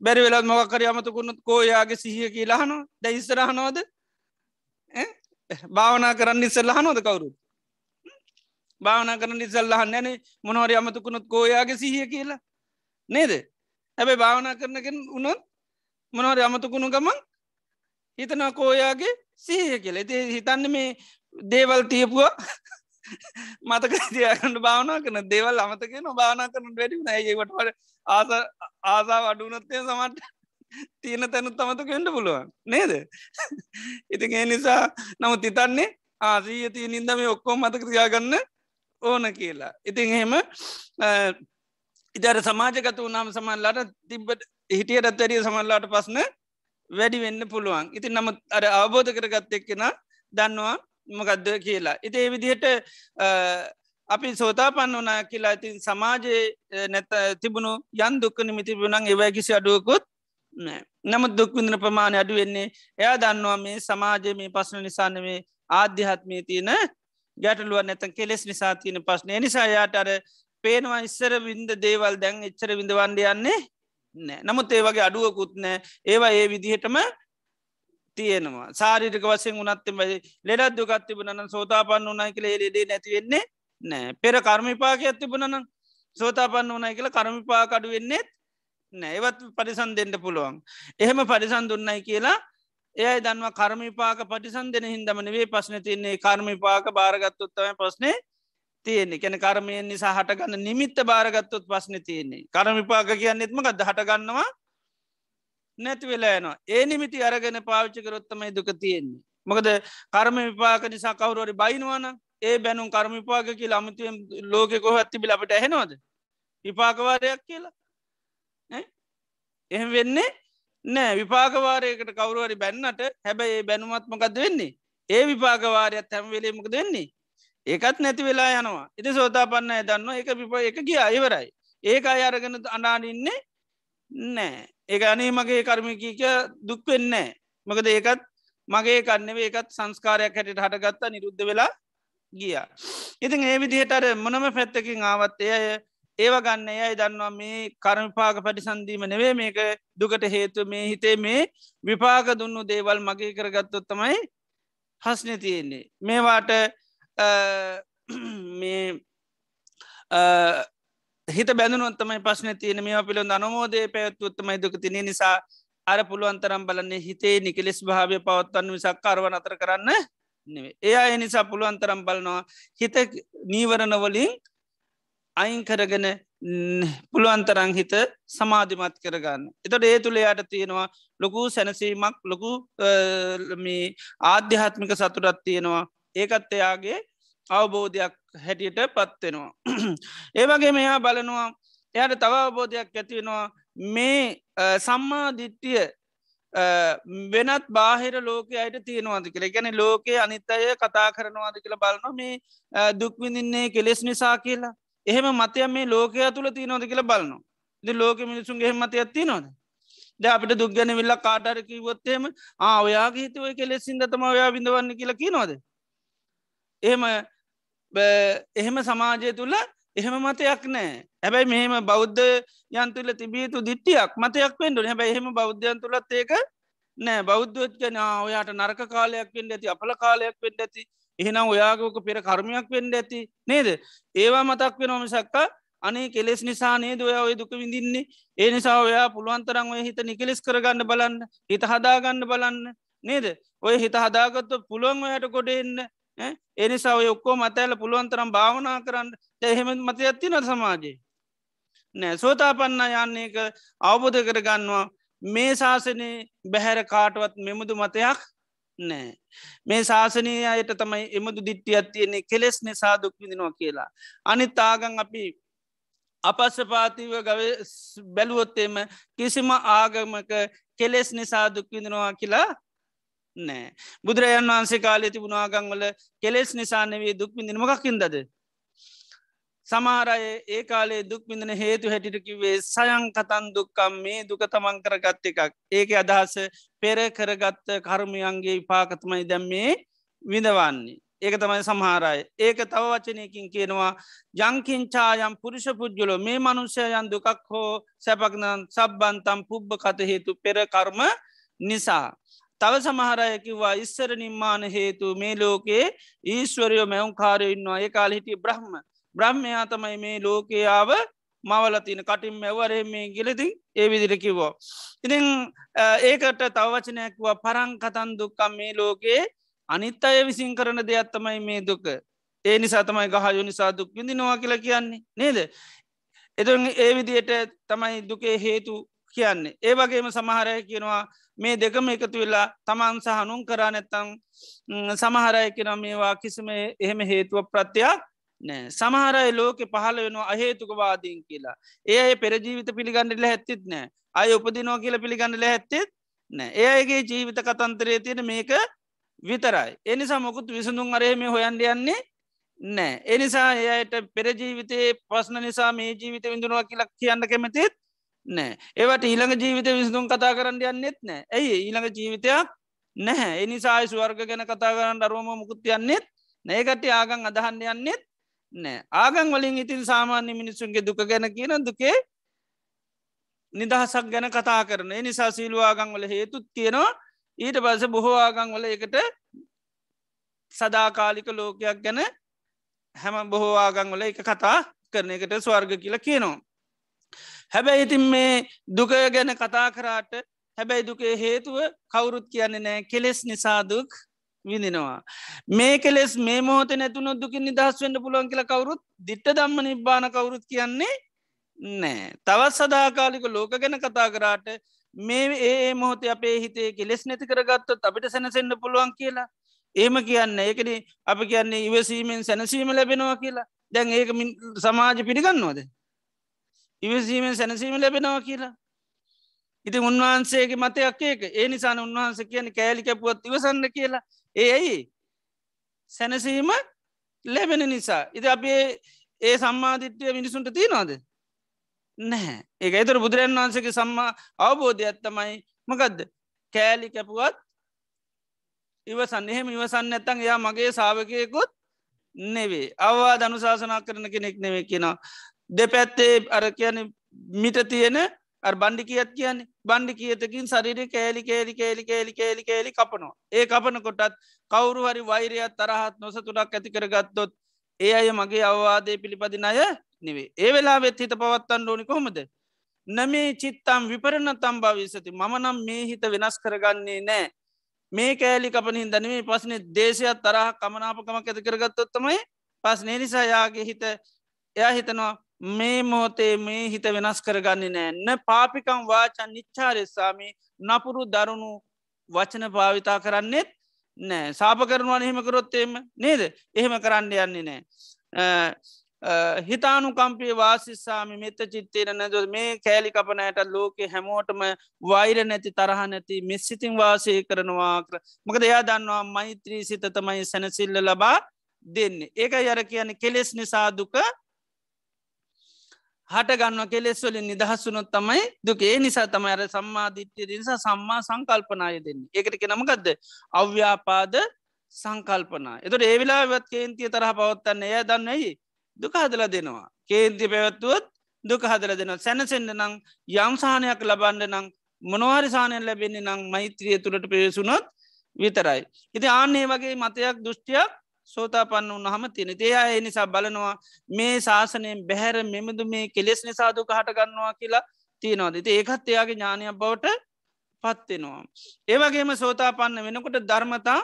බැරි වෙලත් මොකර යමතකුණුත් කෝයාගේ සිහිය කියලාහනො දැයිස්සරහනෝද භාවනා කරන්න ඉස්සල්ලහනොද කවුරු භාවනා කරන්න ඉසල්ලහන්න න මොනවර අමතකුණුත් කෝයාගේ සිහිය කියලා. නේද? හැබැයි භාවනා කරනගෙන් උනොත් මොනවර අමතකුණු ගමන් හිතනා කෝයාගේ සීය කියල. ඇති හිතන්න මේ දේවල් තියපුුව. මතක තියකට භාවනා කන දේවල් අමතකන භාවනා කරන වැඩි නයකට පට ආස ආසා වඩුනත්තය සමට තියෙන තැනුත් තමත කෙන්ට පුළුවන්. නේද? ඉතින් ඒ නිසා නමුත් ඉතන්නේ ආසීය තිය නින්ද මේ ඔක්කෝ මතක තියාගන්න ඕන කියලා. ඉතින් එහෙම ඉතර සමාජගත වනාම සමල්ලාට තිබ්බට හිටියට ඇරිය සමල්ලාට පස්න වැඩි වෙන්න පුළුවන්. ඉතින් නමුත් අර අවබෝධ කරගත්ත එක්කෙන දන්නවා මොකක්ද කියලා. ඉති ඒ විදිහට අපි සෝතා පන්න වනා කියලා ඉතින් සමාජයේ නැත තිබුණු යන් දුක්කන මිතිබුණන් ඒවයි කිසි අඩුවකුත් නමුත් දුක්විඳන ප්‍රමාණය අඩු වෙන්නේ එයා දන්නවා මේ සමාජය මේ පස්සන නිසානවේ ආධ්‍යාත්මය තියෙන ගැටලුව නැතන් කෙලෙස් නිසා තියෙන පස්්නය නිසා යාට අර පේනවා ඉස්සර වින්ද දේවල් දැන් එච්චර විඳ වන්ඩ යන්නේ නෑ නමුත් ඒ වගේ අඩුවකුත් නෑ ඒවා ඒ විදිහටම තියෙනවා. සාරික වසෙන් උනත්තම ලෙඩත් දුකත් තිබුණන සෝතාපන්න වනයි කියල ලෙඩේ නැතිවෙන්නේ නෑ පෙර කර්මිපාක ඇතිබුණන සෝතාපන්න වනයි කියල කර්මිපාකඩු වෙන්නෙත් නෑවත් පරිසන් දෙන්න පුළුවන්. එහෙම පරිසන් දුන්නයි කියලා එයයි දන්වා කර්මිපාක පටිසන් දෙන හින්දමනවේ පස්න තියන්නේ. කර්මිපාක භාරගත්තොත්තම පස්නේ තියෙන්නේ. කැන කර්මයෙන් නිසා හටගන්න නිමිත්ත භාරගත්තොත් පස්න තියෙන්නේ. කරමිපාක කියන්නෙත්ම ගද හටගන්නවා නැති වෙලායනවා ඒ නිමිති අරගෙන පාවිච්චි කරොත්තමයි දුක තියෙන්නේ. මොකද කර්ම විපාක නිසා කවුරුවරි බයිනවාන ඒ බැනුම් කර්මිපාක කියල අමතියම් ලෝක කොහ ඇතිබිල අපට ඇහෙනවාද? විපාකවාරයක් කියලා? එහෙම වෙන්නේ නෑ. විපාකවාරයකට කවරුවරි බැන්නට හැබැයි ඒ බැනුමත්මකද වෙන්නේ? ඒ විපාකවාරයක් හැම්වෙලේමක දෙන්නේ ඒකත් නැති වෙලා යනවා. ඉති සෝතා පන්න දන්න එක පිප එක කිය අයවරයි ඒක අයරගෙන අනාඩින්නේ නෑ. ඒ අනේ මගේ කර්මිකීක දුක් වෙන්නේ මකද ඒකත් මගේ කන්නවේ ඒකත් සංස්කාරයක් හැටට හටගත්තා නිරුද්ධ වෙලා ගිය. ඉතින් ඒ විදිහට අර මොනම පැත්තකින් ආවත් එය ඒව ගන්න යයි දන්නවා මේ කර්මපාක පටිසන්දීම නෙවේ මේක දුකට හේතු මේ හිතේ මේ විපාක දුන්නු දේවල් මගේ කරගත්තොත්තමයි හස්න තියෙන්නේ. මේවාට මේ හිත බැඳනුවත්තමයි පශ්න තියන මේ පිළ අනමෝදය පැත්තුත්තමයි දුක තින. නිසා අර පුළුවන්තරම් බලන්නේ හිතේ නිකලෙස් භාවය පවත්වන්න විසක් කරව අතර කරන්න නෙවේ එයා එනිසා පුළුවන්තරම් බලනවා හිත නීවරණවලින් අයින් කරගෙන පුළුවන්තරං හිත සමාධිමත් කරගන්න. එතට ඒ තුළ යට තියෙනවා ලොකු සැනසීමක් ලොකු මේ ආධ්‍යාත්මික සතුරත් තියෙනවා. ඒකත් එයාගේ අවබෝධයක් හැටියට පත්වෙනවා. ඒවගේ මෙයා බලනවා එයට තව අවබෝධයක් ඇතිවෙනවා මේ සම්මාධිට්ටිය වෙනත් බාහිර ලෝක අයට තියෙනවාද කියල. ගැන ලෝකයේ අනිත් අය කතා කරනවාද කියලා බලන මේ දුක්විඳින්නේ කෙලෙස් නිසා කියලා. එහෙම මතය මේ ලෝකය තුළ තියනොද කියලා බලනවා. ද ලෝක මිනිසුන්ගේ මතය ඇත්ති නොද ද අපිට දුක්ගැන විල්ල කාටරකිවොත්තේම ආවයාගේ හිතුව කෙලෙසින් දතම ඔයා විඳවන්න කියලා කි නොද එහෙම එහෙම සමාජය තුළ එහෙම මතයක් නෑ. හැබැයි මෙහෙම බෞද්ධ යන්තුල තිබීතු දිට්ටියක් මතයක් පෙන්ඩු හැබැයි එහෙම බෞද්ධයන් තුළත් ඒක නෑ. බෞද්ධෝත්ගන ඔයාට නරක කාලයක් පෙන්ඩ ඇති අපල කාලයක් පෙන්ඩ ඇති. එහෙනම් ඔයාගෝක පෙර කර්මයක් වෙන්ඩ ඇති. නේද? ඒවා මතක් වෙන නොමසක්කා අනේ කෙලෙස් නිසා නේද ඔය ඔය දුක විඳින්නේ? ඒ නිසා ඔයා පුළුවන්තරන් ඔය හිත නිකෙලෙස් කරගන්න බලන්න හිත හදාගන්න බලන්න. නේද? ඔය හිත හදාගත්තු පුළුවන් ඔයට ගොඩෙන්න එනිසා ඔය ඔක්කෝ මතඇල පුළුවන්තරම් භාවනා කරන්න. එහෙම මත ඇත්තින සමාජයේ? නෑ. සෝතාපන්න යන්නේක අවබෝධ කරගන්නවා. මේ ශාසනය බැහැර කාටවත් මෙමුදු මතයක් නෑ. මේ ශාසනය අයට තමයි එමුදු දිට්ටිය අත්තියන්නේ කෙලෙස් නිසා දුක් විදිනවා කියලා. අනිත් තාගන් අපි අපස්සපාතිව ගව බැලුවොත්තේම කිසිම ආගමක කෙලෙස් නිසා දුක් විඳනවා කියලා නෑ. බුදුරජන් වහන්සේ කාලය තිබුණාගංවල කෙලෙස් නිසා නෙවේ දුක් විඳනමකක්කින්දද සමාරය ඒ කාලේ දුක් විඳන හේතු හැටිටකිවේ සයන් කතන් දුක්කම් මේ දුක තමන් කරගත්ත එකක්. ඒක අදහස පෙර කරගත්ත කර්මයන්ගේ විපාකතමයි දැම්මේ විඳවන්නේ. ඒක තමයි සමහාරය ඒක තව වචනයකින් කියනවා යංකින්චායම් පුරුෂ පුද්ගලෝ මේ මනුෂ්‍යයන් දුකක් හෝ සැපක්නන් සබ්බන්තම් පුබ්බ කත හේතු පෙර කර්ම නිසා. තව සමහරයකිවා ඉස්සර නිර්මාණ හේතු මේ ලෝකයේ ඊශ්වරයෝ මැවුම් කාරයන්නවා ඒ කාල හිටිය බ්‍රහ්ම. බ්‍රහ්මයා තමයි මේ ලෝකයාව මවලතින කටින් මැවරේ මේ ගිලති ඒ විදිර කිවෝ. ඉතිං ඒකට තවචනයක්වා පරං කතන් දුක්කම් මේ ලෝකයේ අනිත් අය විසින් කරන දෙයක් තමයි මේ දුක. ඒ නිසා තමයි ගහයු නිසා දුක් විඳිනවා කියලා කියන්නේ. නේද? එතු ඒ විදියට තමයි දුකේ හේතු කියන්නේ. ඒ වගේම සමහරය කියනවා මේ දෙකම එකතු වෙලා තමන් සහනුම් කරා නැත්තං සමහරය කෙන මේවා කිසිම එහෙම හේතුව ප්‍රත්‍යයක් නෑ. සමහරයි ලෝකෙ පහල වෙනවා අහේතුකවාදීන් කියලා. ඒ අය පෙරජීවිත පිළිගන්නඩල හැත්තිත් නෑ. අය උපදිනෝ කියල පිළිගන්නල හැත්තෙත් නෑ. ඒ අයගේ ජීවිත කතන්තරය තියෙන මේක විතරයි. එනිසා මොකුත් විසඳුන් අරහෙම හොයන්ඩ යන්නේ නෑ. එනිසා එයට පෙරජීවිතයේ පස්න නිසා මේ ජීවිත විඳුනවා කියලක් කියන්න කැමතිත් නෑ ඒවට ඊළඟ ජීවිත විසඳුම් කතා කරන්න යන්නෙත් නෑ ඇයි? ඊළඟ ජීවිතයක් නැහැ. එනිසායි ස්වර්ග ගැන කතා කරන්න අරුවම මුකුත් යන්නෙත් නෑකට ආගන් අදහන්න යන්නෙත් නෑ ආගන් වලින් ඉතින් සාමාන්‍ය මිනිසුන්ගේ දුක ගැන කියන දුකේ නිදහසක් ගැන කතා කරන. නිසා සීලවාගං වල හේතුත් කියනවා. ඊට පස බොහෝ ආගං වල එකට සදාකාලික ලෝකයක් ගැන හැම බොහෝ ආගං වල එක කතා කරන එකට ස්වර්ග කියලා කියනවා. හැබැයි ඉතින් මේ දුක ගැන කතා කරාට හැබැයි දුකේ හේතුව කවුරුත් කියන්නේ නෑ. කෙලෙස් නිසාදුක් විඳිනවා. මේ කෙලෙස් මේ මොහොත නැතුන දුකින් නිදහස් වන්න පුළුවන් කියල කවරුත් දිට්ට දම්ම නිබ්බාන කවුරුත් කියන්නේ නෑ. තවත් සදාකාලික ලෝක ගැන කතා කරාට මේ ඒ මොහොත අපේ හිතේ කෙලෙස් නැති කරගත්තොත් අපිට සැනසෙන්න්න පුළුවන් කියලා. ඒම කියන්න. ඒකන අප කියන්නේ ඉවසීමෙන් සැනසීම ලැබෙනවා කියලා. දැන් ඒක සමාජ පිළිගන්නවද? ඉවසීමෙන් සැනසීම ලැබෙනවා කියලා. ඉති උන්වහන්සේගේ මතයක් ඒක. ඒ නිසාන උන්වහන්ස කියන කෑලිකැපුවත් ඉවසන්න කියලා. ඒ ඇයි? සැනසීම ලැබෙන නිසා. ඉති අපේ ඒ සම්මාධිට්‍යය මිනිසුන්ට තියනවාද? නැහැ. ඒ එතර බුදුරන් වහන්සගේ සම්මා අවබෝධය ඇත්තමයි මකදද? කෑලි කැපුවත් ඉවසන්න. එහෙම ඉවසන්න ඇත්තන් එයා මගේ සාාවකයකුත් නෙවේ අවවා දනුශාසනා කරන කෙනෙක් නෙවේ කියෙනවා. දෙපැත්තේ අර කියන මිට තියෙන අ බණ්ඩි කියත් කියන්නේ? බණ්ඩි කියතකින් සරිරි කෑලි කෑලි කෑලි කෑලි කෑලි කෑලි කපනවා. ඒ කපන කොටත් කවුරු හරි වෛරයත් තරහත් නොසතුටක් ඇති කරගත්තොත් ඒ අය මගේ අවවාදය පිළිපදින අය නෙවේ ඒ වෙලා වෙත් හිත පවත්තන්න ඕනි කොහොමද? නමේ චිත්තම් විපරණ තම් භවිසති. මම නම් මේ හිත වෙනස් කරගන්නේ නෑ. මේ කෑලි කපනින් දනවේ පසන දේශයක් තරහ කමනාපකමක් ඇති කරගත්තොත්තමයි පස් නේනිසා යාගේ හිත එයා හිතනවා මේ මෝතේ මේ හිත වෙනස් කරගන්න නෑන්න පාපිකම් වාචන් නිච්චාරෙස්සාමි නපුරු දරුණු වචන භාවිතා කරන්නෙත් නෑ. සාප කරනවා එහෙම කරොත්තේම නේද? එහෙම කරන්න යන්නේ නෑ. හිතානු කම්පේ වාසිස්සාමි මෙත චිත්තේන නැද මේ කෑලි කපනයට ලෝකෙ හැමෝටම වෛර නැති තරහ නැති මෙස්සිතින් වාසය කරනවා කර. මකද එයා දන්නවා මෛත්‍රී සිත තමයි සැනසිල්ල ලබා දෙන්නේ. ඒක යර කියන කෙලෙස් නිසාදුක හටගන්න කෙලෙස්වලින් නිදහස්සුනොත් තමයි දුකේ. නිසා තමයි අර සම්මාධිත්‍යය නිසා සම්මා සංකල්පනාය දෙන්න. ඒකට කෙනමකක්ද අව්‍යාපාද සංකල්පනා එතට ඒවිලාවත් කේන්තිය තරහ පවත්තන්න එය දන්නයි දුක හදල දෙනවා. කේන්ති පැවැත්තුවත් දුක හදල දෙනවා. සැනසෙන්න්න නං යම්සානයක් ලබන්ඩ නං මොනවාරිසානයෙන් ලැබෙන්නේ නං මෛත්‍රිය තුළට පෙවසුනොත් විතරයි. ඉති ආන්නේ වගේ මතයක් දෘෂ්ටියක් සෝතා පන්න උන්නහම තියෙන තේ අය නිසා බලනවා මේ ශාසනයෙන් බැහැර මෙමදු මේ කෙලෙස් නිසාදුක හටගන්නවා කියලා තියෙනවාද? ති ඒකත් එයාගේ ඥානයක් බවට පත්වෙනවා. ඒවගේම සෝතා පන්න වෙනකොට ධර්මතා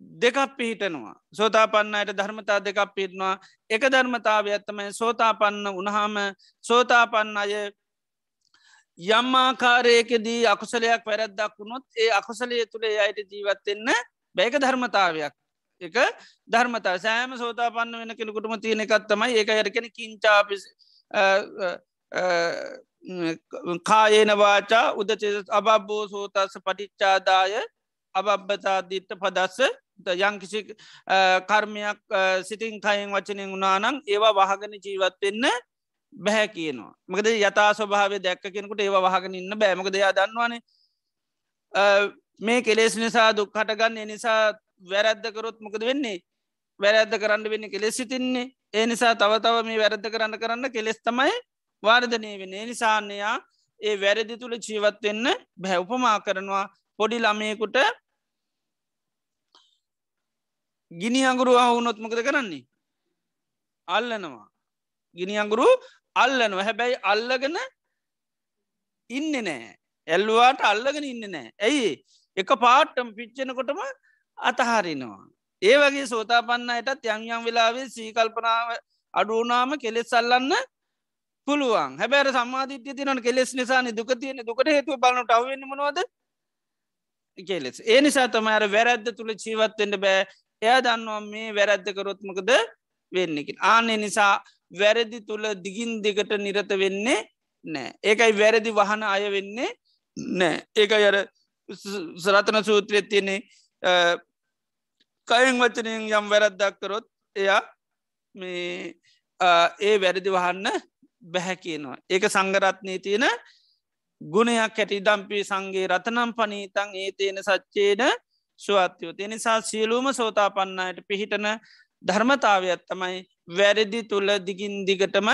දෙකක් පිහිටනවා. සෝතා පන්නයට ධර්මතා දෙකක් පිටනවා එක ධර්මතාව ඇත්තමයි සෝතා පන්න උනහාම සෝතා පන්න අය යම්මාකාරයකදී අකුසලයක් වැරැද්දක් වුණොත් ඒ අකුසලය තුළේ අයට ජීවත්වෙන්න බැක ධර්මතාවයක්. එක ධර්මතා. සෑම සෝතා පන්න වෙන කෙනෙකුටම තියෙන එකත්තමයි ඒක. යරකෙන කිංචාපි කායේන වාචා උදච අබබ්බෝ සෝතස පටිච්චාදාය අබබ්බතා දිට්ට පදස්ස. යංකිසි කර්මයක් සිතින් කයින් වචනෙන් වුණානං ඒවා වහගන ජීවත්වෙන්න බැහැ කියනවා. මකද යතා ස්වභාව දැක්ක කෙනෙකුට ඒවා වහගෙන ඉන්න බෑමක දෙයා දන්නවානේ මේ කෙලෙස් නිසා දුක් හටගන්න. නිසා වැරැද්දකරොත් මොකද වෙන්නේ? වැරැද්ද කරන්න වෙන්න කෙලෙස් සිතින්නේ. ඒ නිසා තව තව මේ වැරද්ද කරන්න කරන්න කෙලෙස් තමයි වාර්ධනය වෙන නිසාන්නයා ඒ වැරදි තුළ ජීවත්වෙන්න බැවපමා කරනවා පොඩි ළමයකුට ගිනි අඟුරුවා වුනොත් මොකද කරන්නේ? අල්ලනවා. ගිනි අඟුරු අල්ලනව. හැබැයි අල්ලගෙන ඉන්න නෑ. ඇල්ලවාට අල්ලගෙන ඉන්න නෑ. ඇයි? එක පාට්ටම් පිච්චෙනකොටම අතහරිනවා. ඒ වගේ සෝතාපන්න අයටත් යම් යම් වෙලාවේ සීකල්පනාව අඩුනාම කෙලෙස් සල්ලන්න පුළුවන්. හැබැර සමාධිත්‍ය තිනට කෙලෙස් නිසාන දුක තියෙන දුකට හේතුව බලනට අවෙන්න මනවද? කෙලෙස්. ඒ නිසා තමයිර වැරැද්ද තුළ ජීවත්තෙන්ට බෑ. එයා දන්නවා මේ වැරැද්දකරොත්මකද වෙන්නකින් ආනේ නිසා වැරදි තුළ දිගින් දෙකට නිරත වෙන්නේ නෑ. ඒකයි වැරදි වහන අය වෙන්නේ නෑ. ඒක අර සරතන සූත්‍රය තියන්නේ කයෙන් වචනයෙන් යම් වැරද්දක් කරොත් එයා මේ ඒ වැරදි වහන්න බැහැ කියනවා. ඒක සංගරත්නය තියෙන ගුණයක් ඇති. දම්පි සංගේ රතනම් පනීතන් ඒ තියෙන සච්චේන ස්වත්යෝ තිනිසා සියලූම සෝතා පන්නයට පිහිටන ධර්මතාවයක් තමයි වැරදි තුළ දිගින් දිගටම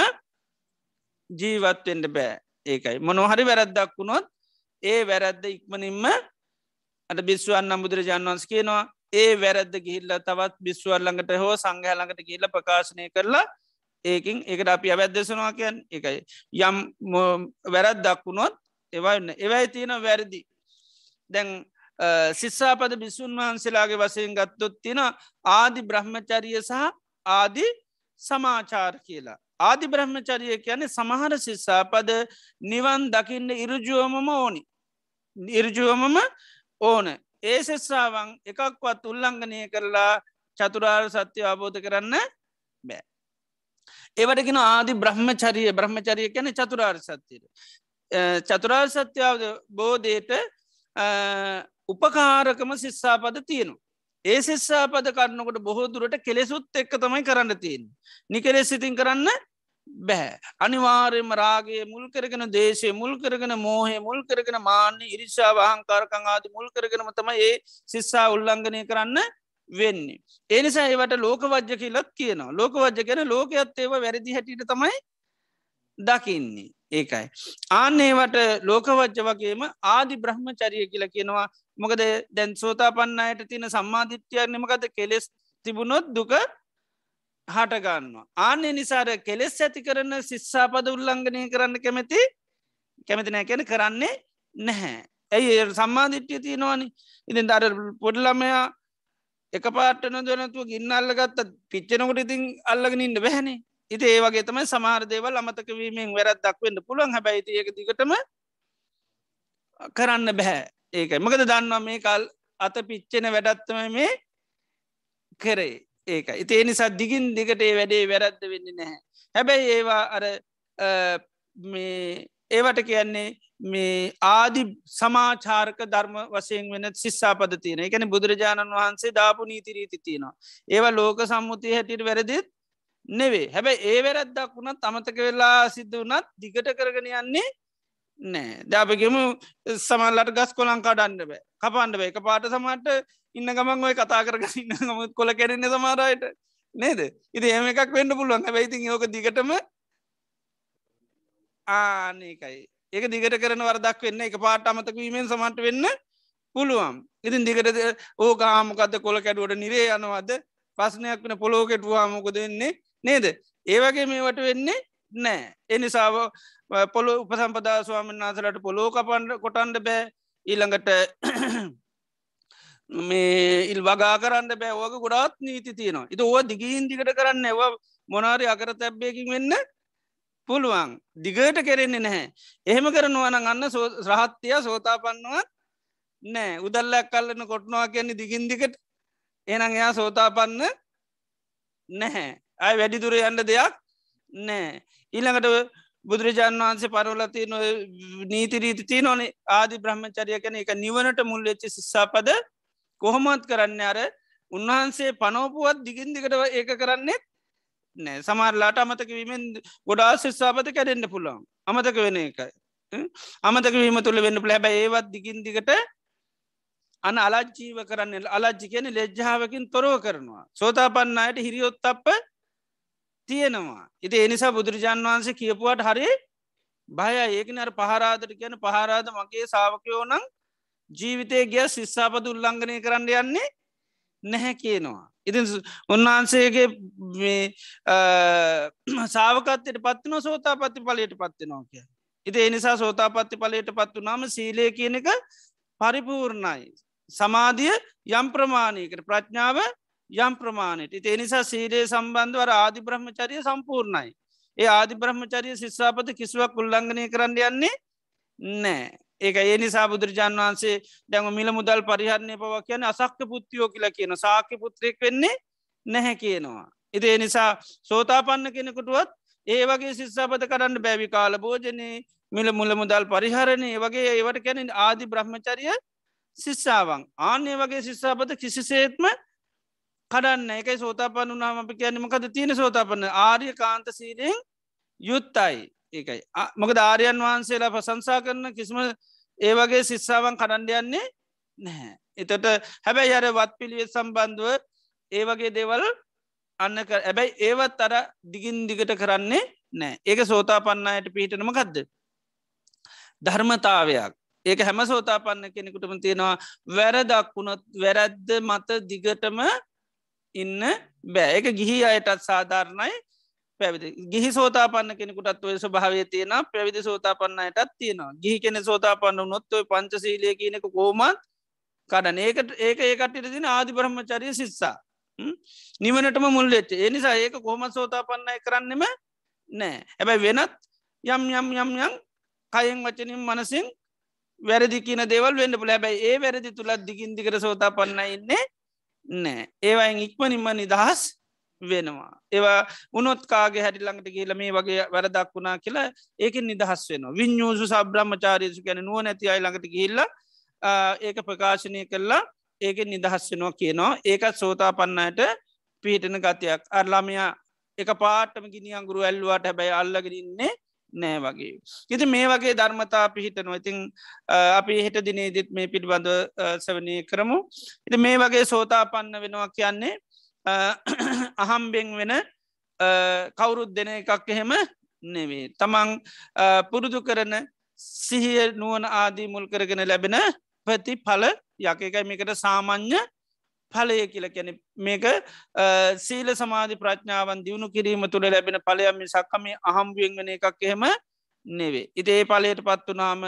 ජීවත්වෙන්ට බෑ. ඒකයි. මොනොහරි වැරද්දක් වුණොත් ඒ වැරැද්ද ඉක්මනින්ම අට බිස්වන්න බුදුරජාන් වන්ස් කියනවා ඒ වැරද්ද ගිහිල්ල තවත් බිස්වල්ලඟට හෝ සංඝහලඟට කියල්ල ප්‍රකාශනය කරලා ඒකින් එකට අපි අවැද්දසනවා කියන් එකයි යම් වැරත් දක්වුණොත් එවන්න එවයි තියෙන වැරදි දැන් සිස්සාපද බිසුන් වහන්සේලාගේ වසයෙන් ගත්තොත් තින ආදි බ්‍රහ්මචරිය සහ ආදි සමාචාර කියලා. ආදි බ්‍රහ්මචරිය කියන්නේ සමහර සිස්සාපද නිවන් දකින්න ඉරජුවමම ඕනි. ඉරජුවමම ඕන ඒ සෙස්සාවන් එකක්වත් උල්ලංඝනය කරලා චතුරාර් සත්‍යය අබෝධ කරන්න බෑ. ඒවටගෙන ආදි බ්‍රහ්මචරිය බ්‍රහ්මචරිය කැන චතුරාර් සත්‍යයට. චතුරාර් සත්‍යාව බෝධයට උපකාරකම සිස්සාපද තියෙනු. ඒ සිස්සාපද කරන්නකොට බොහෝ දුරට කෙලෙසුත් එක්ක තමයි කරන්න තියෙන්. නිකෙලෙ සිතින් කරන්න බැහැ. අනිවාර්යම රාගේ මුල් කරගෙන දේශය මුල් කරගෙන මෝහය මුල් කරගෙන මාන්‍ය ඉරිශා වහංකාරකං ආද මුල් කරගෙනම තම ඒ සිස්සා උල්ලංඝනය කරන්න වෙන්නේ. ඒනිසා ඒවට ලෝකවජ්‍ය කියලත් කියනවා ලෝකවජ්‍ය ගැන ලෝකයත් ඒව වැරදි හැටිට තමයි දකින්නේ ඒකයි. ආන්නේවට ලෝකවජ්‍ය වගේම ආදි බ්‍රහ්මචරිය කියල කියනවා මොකද දැන් සෝතා පන්නයට තියෙන සම්මාධිත්‍යයක් නමකද කෙලෙස් තිබුණොත් දුක හටගන්නවා. ආන්‍ය නිසාර කෙලෙස් ඇති කරන සිස්සාපද උල්ලංඝනය කරන්න කැමැති කැමති නෑ කැන කරන්නේ නැහැ. ඇයි සම්මාධිට්්‍යය තියෙනවානි? ඉතින් දර පොඩ්ලමයා එක පාටන දනතුව ගින්න අල්ලගත්ත පිච්චනකොට ඉතින් අල්ලගෙන ඉන්න බැහැනේ. ඉති ඒවගේ තමයි සමහර දේවල් අමතක වීමෙන් වැරත් දක්වෙන්න පුළුවන්. හැබැයිති ඒක දිගටම කරන්න බැහැ ඒකයි. මකද දන්නවා මේ කල් අත පිච්චෙන වැඩත්තම මේ කරේ. ඒක ඉතිේ නිසා දිගින් දිගට ඒ වැඩේ වැරද්ද වෙන්න නැහැ. හැබැයි ඒවා අර මේ ඒවට කියන්නේ මේ ආදි සමාචාර්ක ධර්ම වසයෙන් වෙන ශිස්සාපද තියෙන එකන බුදුරජාණන් වහන්සේ දාපු නීතිරීති තියෙනවා. ඒවා ලෝක සම්මුතිය හැටියට වැරදිත් නෙවේ හැබැයි ඒ වැරැද්දක් වුණත් අමතක වෙලා සිද්ධ වනත් දිගට කරගෙන යන්නේ නෑ. දැපගෙම සමල්ලට ගස් කොලං කඩන්න බෑ. කපන්ඩ බෑ. එක පාට සමට ඉන්න ගමන් ඔය කතා කරග ඉන්න ගමුත් කොල කැරෙන්නේ සමාරයට නේද? ඉති එම එකක් වෙන්න පුළුවන්. හැබයිති යෝක දිගටම ආනකයි ඒක දිගට කරන වරදක් වෙන්න එක පාට අමතක වීමෙන් සමට වෙන්න පුළුවන්. ඉතින් දිගට ඕක ආමකද කොල කැඩුවට නිරේ යනවද? පස්නයක් වන පොලෝ කෙටුවාමොක දෙන්නේ නේද? ඒවගේ මේවට වෙන්නේ නෑ. එනිසාාව පොලො උපසම්පදා ස්වාමන් ආසලට පොලෝ කපන්ඩ කොටන්ඩ බෑ. ඊළඟට මේ ඉල් වගා කරන්න බෑවක ගොඩාත් නීති තියෙනවා. ඉති ඕ දිගින් දිගට කරන්න එව මොනාරි අකර තැබ්බයකින් වෙන්න පුළුවන්. දිගට කෙරෙන්නේ නැහැ. එහෙම කරනවන අන්න රහත්තිය සෝතාපන්නුවත් නෑ. උදල්ලක් කල්ලන්න කොට්නවා කියන්නේ දිගින් දිකට එනං එයා සෝතාපන්න නැහැ. අය වැඩිදුර යන්න දෙයක් නෑ. ඊළඟට බුදුරජාණන් වහන්සේ පරවලති නො නීතිරීති ති නොන ආදි බ්‍රහ්මචරිය කන එක නිවනට මුල්ලෙච්චි සිස්සාපද කොහොමත් කරන්න අර උන්වහන්සේ පනෝපුුවත් දිගින් දිකට ඒක කරන්නෙත් නෑ. සමාරලාට අමතක වීමෙන් ගොඩා ශිස්සාපත කැඩෙන්න්න පුළුවන්. අමතක වෙන එකයි. අමතක වීම තුළ වෙන්න ලැබ ඒවත් දිගින් දිගට අන අලජ්ජීව කරන්න. අලජ්ජි කියන ලෙජ්ජාවකින් තොරව කරනවා. සෝතා පන්නයට හිරියොත් අප තියෙනවා ඉති එනිසා බුදුරජාන් වහන්සේ කියපුවට හරි බය ඒකන අර පහරාදට කියන පහරාද මගේ සාාවකයෝ නං ජීවිතය ගිය ශිස්සාපද උල්ලංඝනය කරන්න යන්නේ නැහැ කියනවා ඉතින් උන්වහන්සේගේ සාාවකත්තයට පත්තින සෝතා පත්ති පලට පත්තිනවා කිය. ඉති එනිසා සෝතා පත්ති පලට පත්තු නම සීලය කියන එක පරිපූර්ණයි. සමාධිය යම් ප්‍රමාණයකට ප්‍රඥාව යම් ප්‍රමාණයට ඉති එනිසා සීලේ සම්බන්ධවර ආදි බ්‍රහ්මචරිය සම්පූර්ණයි. ඒ ආදි බ්‍රහ්මචරිය ශිස්සාපත කිසිවක් උල්ලංඝනය කරන්න යන්නේ නෑ ඒක ඒ නිසා බුදුරජාන් වහන්සේ දැම මිල මුදල් පරිහරණය පව කියන අසක්ක පුත්තියෝ කියලා කියන සාක්‍ය පුත්‍රයෙක් වෙන්නේ නැහැ කියනවා. ඉති ඒ නිසා සෝතාපන්න කෙනෙකුටුවත් ඒ වගේ ශිස්සාපත කරන්න බැවි කාල භෝජනය මිල මුල මුදල් පරිහරණය වගේ ඒවට කැන ආදි බ්‍රහ්මචරිය ශිස්සාවන් ආනේ වගේ ශිස්සාපත කිසිසේත්ම කඩන්න. එකයි සෝතාපන්න වනාම අපි කියන්නමකද තියෙන සෝතාපන්න? ආර්ය කාන්ත සීලයෙන් යුත්තයි. ඒකයි. මොක ධාරයන් වහන්සේලා ප්‍රසංසා කරන කිසිම ඒ වගේ සිස්සාවන් කඩන්ඩ යන්නේ නැහැ. එතට හැබැයි අර වත් පිළිවෙත් සම්බන්ධුව ඒ වගේ දේවල් අන්න ඇබැයි ඒවත් අර දිගින් දිගට කරන්නේ නෑ ඒක සෝතා පන්නයට පිහිටනම කදද. ධර්මතාවයක්. ඒක හැම සෝතා පන්න කෙනෙකුටම තියෙනවා. වැරදක් වුණොත් වැරැද්ද මත දිගටම ඉන්න බෑ. එක ගිහි අයටත් සාධාරණයි. පැවිදි ගිහි සෝතාපන්න කෙනෙකුටත් ඔය ස්භාවය තියෙන පැවිදි සෝතාපන්නයටත් තියෙනවා. ගිහි කෙන සෝතාපන්න නොත්ව පංචසීලය කියනෙක කෝමත් කඩන. ඒකට ඒක ඒකටට තින ආදි බ්‍රහ්මචරිය සිස්සා නිවනටම මුල්ලෙච්ච එනිසා ඒක කොහොම සෝතාපන්නය කරන්නෙම නෑ. හැබැයි වෙනත් යම් යම් යම් යම් කයෙන් වචනින් මනසින් වැරදි කියන දෙවල් වෙන්න පුළ හැබැයි ඒ වැරදි තුළත් දිගින් දිකර සෝතා පන්න ඉන්නේ නෑ. ඒවයින් ඉක්මනින්ම නිදහස් වෙනවා. ඒවා උනොත්කාගේ හැටි ළඟට කියල මේ වගේ වැරදක් වුණා කියලා ඒක නිදහස් වෙන විඤ්ඥූසු සබ්‍රහ්මචාරයසු ගැන නුව නැති අයි ළඟට කියල්ල ඒක ප්‍රකාශනය කරලා ඒක නිදහස් වෙනවා කියනවා. ඒකත් සෝතා පන්නයට පිහිටන ගතියක්. අර්ලාමයා එක පාටම ගිනි අංගුරු ඇල්ලුවට හැබැයි අල්ලගෙනන්නේ නෑ වගේ. ඉති මේ වගේ ධර්මතා පිහිටනවා ඉතිං අපි හෙට දිනේදිත් මේ පිළිබඳ සවනය කරමු. ඉති මේ වගේ සෝතා පන්න වෙනවා කියන්නේ අහම්බෙන් වෙන කවුරුත් දෙන එකක් එහෙම නෙවේ. තමන් පුරුදු කරන සිහිය නුවන ආදී මුල් කරගෙන ලැබෙන ප්‍රති පල යක එකයි මේකට සාමං්්‍ය පලය කියල කැන මේක සීල සමාධි ප්‍රඥාවන් දියුණු කිරීම තුළ ලැබෙන පලයම සක්කම අහම්ුවෙන් වෙන එකක් එහෙම නෙවේ. ඉති ඒ පලයට පත්වනාම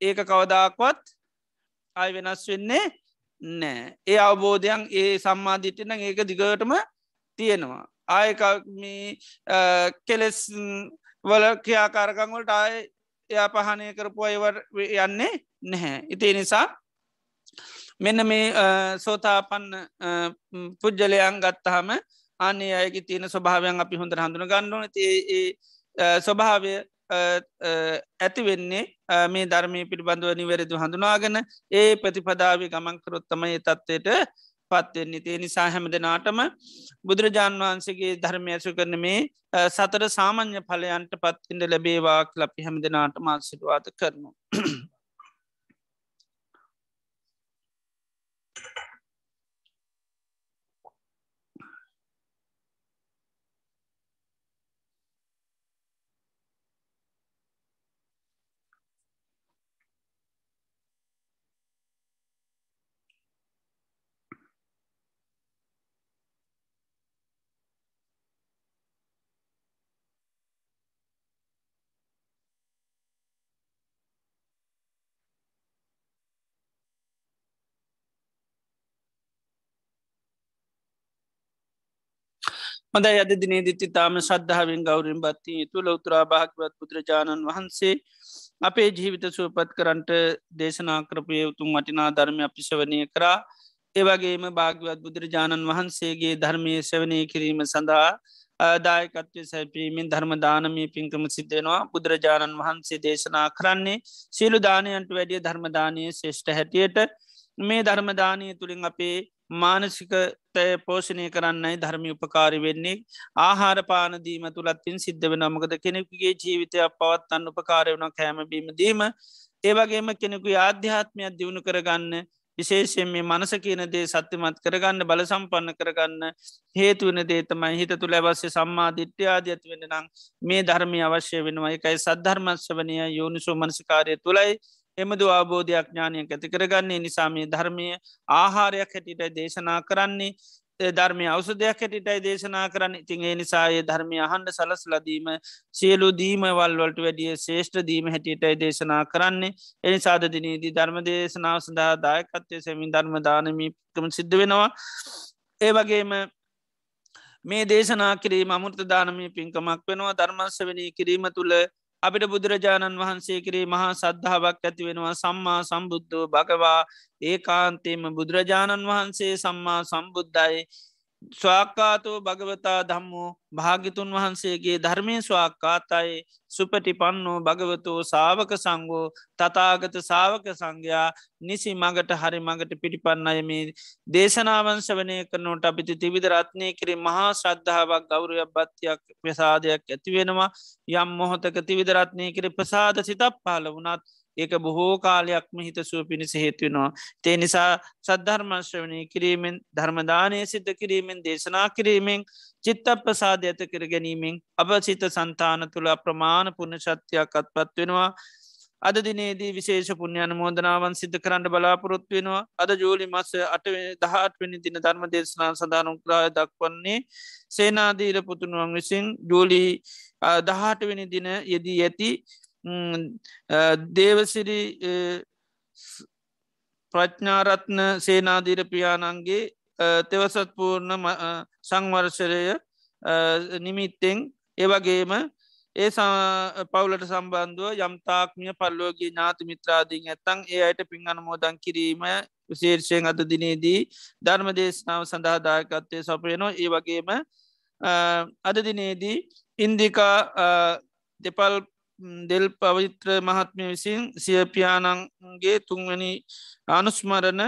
ඒක කවදාක්වත් අයි වෙනස් වෙන්නේ නෑ ඒ අවබෝධයන් ඒ සම්මාධිටන ඒක දිගටම තියෙනවා ආයකමී කෙලෙස් වල ක්‍රියාකාරකංවලට ආය එයා පහනය කරපු අයවර යන්නේ නැහැ. ඉති නිසා මෙන්න මේ සෝතාපන්න පුද්ජලයන් ගත්තහම අන්නේ අයගේ තියෙන ස්වභාවයන් අපි හොඳ හඳුන ගන්නවන ස්වභාවය ඇති වෙන්නේ මේ ධර්මය පිළිබඳව නිවැරදු හඳුනාගෙන ඒ ප්‍රතිපදාව ගමන්කරොත්තමයි තත්වයට පත්වෙන්නේ තිය නිසා හැම දෙනාටම බුදුරජාණන් වහන්සේගේ ධර්මය ඇසු කරන මේ සතර සාමාන්‍ය පලයන්ට පත්තින්ට ලැබේවාක් ලපි හැම දෙනාට මාසිටවාත කරනු. හොඳ අද දිනේ දිති තාම ශද්ධාවෙන් ගෞරින් බත්ති තුළ උතුරා භාගවත් බුදුරජාණන් වහන්සේ අපේ ජීවිත සුවපත් කරන්ට දේශනා කරපය උතුම් මටිනා ධර්මය අපිශවනය කරා. ඒවගේම භාගවත් බුදුරජාණන් වහන්සේගේ ධර්මය සවනය කිරීම සඳහා දායකත්වය සැපීමෙන් ධර්මදානමී පින්කම සිද්ධෙනවා බුදුරජාණන් වහන්සේ දේශනා කරන්නේ සීලු දානයන්ට වැඩිය ධර්මදානය ශේෂ්ඨ හැටියට. මේ ධර්මදානය තුළින් අපේ මානසික තය පෝෂණය කරන්නයි ධර්මි උපකාරි වෙන්නේ. ආහාර පානදීම තුළත්තින් සිද්ධ වෙන මොකද කෙනෙකුගේ ජීවිතයක් පවත්තන්න උපකාරය වුණ කෑමබීම දීම. ඒවගේම කෙනෙකු ආධ්‍යාත්මයක් දියුණු කරගන්න විශේෂයෙන් මේ මනස කියන දේ සත්‍යමත් කරගන්න බල සම්පන්න කරගන්න හේතුවන දේතමයි හිත තුළ ඇවස්සේ සම්මා දිට්්‍යයාද ඇති වෙන නම් මේ ධර්මය අවශ්‍ය වෙනවා. එකයි සද්ධර්මස්වනය යෝනිසෝ මනසිකාරය තුළයි එමදු අවබෝධයක් ඥානයක් ඇති කරගන්නේ. නිසාමේ ධර්මය ආහාරයක් හැටිට දේශනා කරන්නේ. ධර්මය අවසදයක් හැටිටයි දේශනා කරන්න. ඉතින් ඒ නිසායේ ධර්මය අහන්ඩ සලස් ලදීම සියලු දීමවල්වලට වැඩිය ශේෂ්ඨ දීම හැටියටයි දේශනා කරන්නේ. එනි සාධදිනයේදී ධර්ම දේශනාව සඳහා දායකත්වය සැමින් ධර්ම දානමීකම සිද්ධ වෙනවා. ඒ වගේම මේ දේශනා කිරීම අමුෘත දානමී පින්කමක් වෙනවා. ධර්මස්වනී කිරීම තුළ අපිට බුදුරජාණන් වහන්සේ කරේ මහා සද්ධාවක් ඇති වෙනවා. සම්මා සම්බුද්ධ භගවා. ඒ කාන්තේම බුදුරජාණන් වහන්සේ සම්මා සම්බුද්ධයි. ස්වාක්කාතෝ භගවතා දම්මෝ භාගිතුන් වහන්සේගේ ධර්මය ස්වාක්කාතයි සුපටි පන්නෝ භගවතෝ සාවක සංගෝ තතාගත සාවක සංඝයා නිසි මගට හරි මඟට පිටිපන්න අයමේ දේශනාවංශ වනය කරනට අපිති තිවිධ රත්නය කිරේ මහා ශ්‍රද්ධාවක් ගෞරයක් බත්තියක් ප්‍රසාදයක් ඇතිවෙනවා යම් මොහොතක තිවිධරත්නය කර ප්‍රසාද සිතක් පාල වනත් ඒක බොහෝ කාලයක්ම හිතසුව පිණිස හේතුවෙනවා. තේ නිසා සද්ධර්මශ්‍රවනය කිරීමෙන් ධර්මදානය සිද්ධ කිරීමෙන් දේශනා කිරීමෙන් චිත්ත ප්‍රසාධ ඇත කර ගැනීමෙන් අප සිත සන්තාන තුළ ප්‍රමාණ පුුණ ශත්‍යයක් අත්පත් වෙනවා. අද දිනේදී විශේෂ පුුණ්ඥාන මෝදනාවන් සිද්ධ කරන්න බලාපොරොත්තු වෙනවා අද ජූලි මස අට දහත්වනි දින ධර්ම දේශනා සඳානුක්‍රාය දක්වන්නේ සේනාදීර පුතුනුවන් විසින් ජූලි දහටවෙනි දින යෙදී ඇති දේවසිරි ප්‍රඥාරත්න සේනාධීරපියාණන්ගේ තෙවසත් පූර්ණ සංවර්ෂරය නිමිත්තෙන් ඒවගේම ඒ පවුලට සම්බන්ධුව යම්තාක්මිය පල්ලෝගේ ඥාති මිත්‍රාදීන් ඇත්තං ඒ අයට පින් අනමෝදන් කිරීම විශේර්ෂයෙන් අද දිනේදී ධර්ම දේශනාව සඳහාදායකත්තය සපයනෝ ඒ වගේම අද දිනේදී ඉන්දිකා දෙපල් දෙල් පවිත්‍ර මහත්මය විසින් සියපියානන්ගේ තුන්වැනි අනුස්මරණ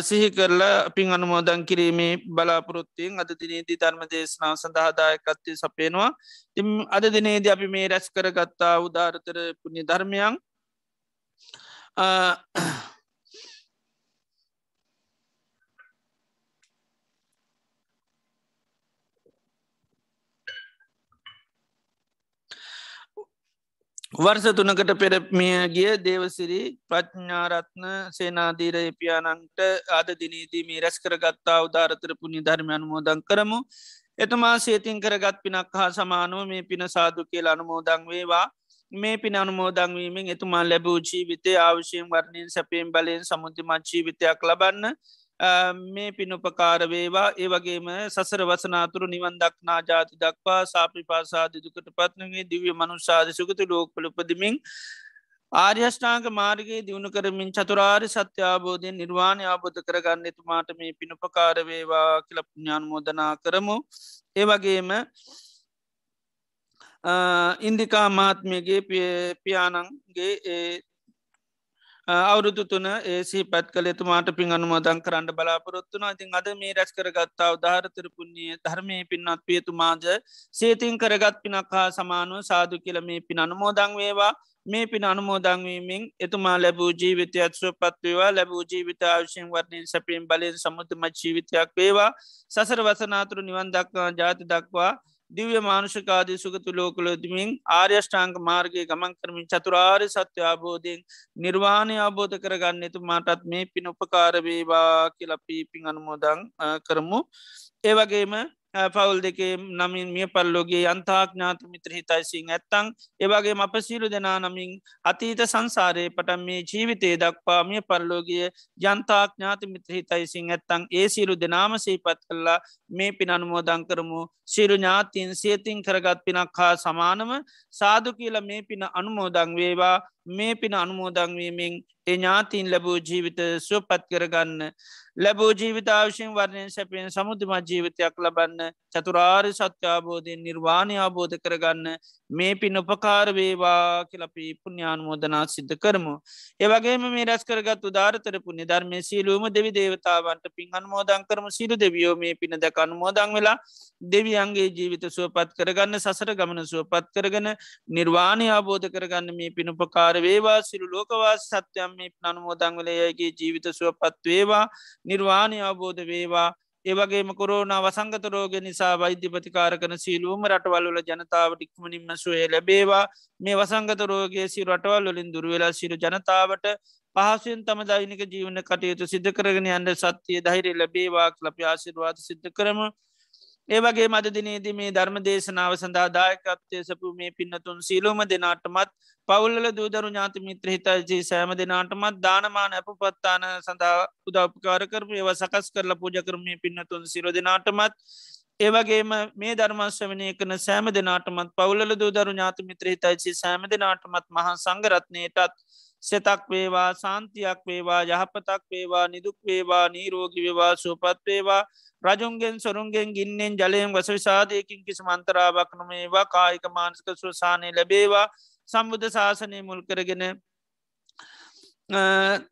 සිහි කරලා පින් අනුමෝදන් කිරීමේ බලාපොරොත්තියෙන් අද දිනේදී ධර්ම දේශනාව සඳහාදායකත්තය සපේනවා තිම් අද දිනේද අපි මේ රැස් කරගත්තා උදාරතර පුුණි ධර්මයන් වර්ස තුනකට පෙරමිය ගිය දේවසිරි ප්‍රඥ්ඥාරත්න සේනාදීර එපියානන්ට ආද දිනීදී මේ රැස් කරගත්තා උදාරතර පුුණි ධර්මයන් මෝදන් කරමු. එතුමා සේතින් කරගත් පිනක් හා සමානුව මේ පින සාදු කියල අනුමෝදං වේවා. මේ පින අනුමෝදංවීමෙන් එතුමා ලැබූ ජීවිතය අවශ්‍යයෙන් වර්ණයෙන් සැපේෙන් බලයෙන් සමුතිමත් ජීවිතයක් ලබන්න මේ පිනුපකාර වේවා. ඒ වගේම සසර වසනාතුරු නිවන් දක්නා ජාති දක්වා සාපි පාසාධ දුකට පත්නගේ දිවිය මනුෂාද සුගතු ලෝකපල උපදමින් ආර්යෂ්ඨාංක මාර්ගගේ දියුණු කරමින් චතුරාර් සත්‍යාබෝධයෙන් නිර්වාණය ආබෝධ කරගන්න එතුමාට මේ පිණුපකාර වේවා කියල පුඥාන් මෝදනා කරමු. ඒවගේම ඉන්දිකා මාත්මයගේ පියානන්ගේ අවුරුදු තුන ඒසි පැත් කළ තුමාට පින් අනුමෝදන් කරන්න බලාපොරොත්තුන ඉතින් අද මේ රැස් කරගත්තා උදාහරතර පුුණ්ිය ධර්මය පින්නත් පියතුමාජ සේතින් කරගත් පිනක් හා සමානුව සාදු කියල මේ පින් අනුමෝදං වේවා. මේ පින අනුමෝදංවීමෙන් එතුමා ලැබූ ජීවිතයත් සුවපත්වේවා ලැබූ ජීවිත ආවශයෙන් වර්ණයෙන් සැපීම් බලයෙන් සමුතමත් ජීවිතයක් වේවා. සසර වසනාතුරු නිවන් දක්වා ජාති දක්වා දිව්‍ය මානුෂකාදී සුගතු ලෝකලොදමින් ආර්යෂ්ඨාංක මාර්ගය ගමන් කරමින් චතුරාර් සත්‍ය අබෝධයෙන් නිර්වාණය අබෝධ කරගන්න එතු මාටත් මේ පින උපකාරවේවා කියලපීපින් අනුමෝදං කරමු. ඒවගේම පවුල් දෙකේ නමින් මිය පල්ලෝගේ අන්තාඥාත මිත්‍ර හිතයිසිං ඇත්තං ඒවගේ අප සීලු දෙනා නමින් අතීත සංසාරය පටන් මේ ජීවිතේ දක්වා මිය පල්ලෝගිය ජන්තාඥාත මිත්‍ර හිතයිසිං ඇත්තං ඒ සිරු දෙනාම සීපත් කල්ලා මේ පින අනුමෝදං කරමු. සිරු ඥාතින් සේතින් කරගත් පිනක් හා සමානම සාදු කියල මේ පින අනුමෝදං වේවා. මේ පින අනුමෝදංවීමෙන් ඒ ඥාතින් ලැබූ ජීවිත සුවපත් කරගන්න ලැබූ ජීවිතාවශයෙන් වර්ණයෙන් සැපෙන් සමුතිමත් ජීවිතයක් ලබන්න චතුරාර් සත්‍යාබෝධයෙන් නිර්වාණය අබෝධ කරගන්න මේ පින් උපකාර වේවා කියලපි පුුණ්‍යානුමෝදනා සිද්ධ කරමු. ඒවගේම මේ රැස් කරගත් උදාරතර පුුණි ධර්මය සීලූම දෙවි දේවතාවන්ට පින් අන්මෝදං කරම සිරු දෙවියෝ මේ පින දැක අනුමෝදං වෙලා දෙවියන්ගේ ජීවිත සුවපත් කරගන්න සසර ගමන සුවපත් කරගන නිර්වාණය අබෝධ කරගන්න මේ පිනුපකාර වේවා. සිරු ලෝකවාස සත්‍යයම් මේ අනුමෝදං වලයගේ ජීවිත සුවපත් වේවා. නිර්වාණය අවබෝධ වේවා. ඒවගේම කොරෝනා වසංගත රෝග නිසා වෛද්‍ය ප්‍රතිකාර කන සීලූම රටවල්ල ජනතාවට ඉක්මනින්ම සුවේ ලැබේවා. මේ වසංගත රෝගයේ සි රටවල් වලින් දුරවෙලා සිරු ජනතාවට පහසුවෙන් තම දෛනික ජීවන කටයුතු සිද්ධ කරගෙන අන්ඩ සත්‍යය ධෛරය ලැබේවා ලප ආශිරවාද සිද්ධ කරම. ඒවගේ මද දිනේදී මේ ධර්ම දේශනාව සඳහා දායකත්වය සපු මේ පින්නතුන් සීලෝම දෙනාටමත් පවුල්ල දූදරු ඥාති මිත්‍ර හිතජී සෑම දෙනාටමත් දානමාන ඇප පත්තාන සඳහා උදව්පකාර කරපු ඒව සකස් කරලා පූජ කරමය පින්නතුන් සිර දෙනාටමත්. ඒවගේම මේ ධර්මශ්‍රවනය කන සෑම දෙනාටමත් පවුල්ල දූදරු ඥාති මිත්‍ර හිතයිචි සෑම දෙනාටමත් මහා සංගරත්නයටත් සෙතක් වේවා සාන්තියක් වේවා යහපතක් වේවා නිදුක් වේවා නීරෝගි වේවා සුවපත් වේවා. රජුන්ගෙන් සොරුන්ගෙන් ගින්නෙන් ජලයෙන් වස විසාධයකින් කිසි මන්තරාවක් නොමේවා. කායික මානසික සුවසානය ලැබේවා. සම්බුද්ධ ශාසනය මුල් කරගෙන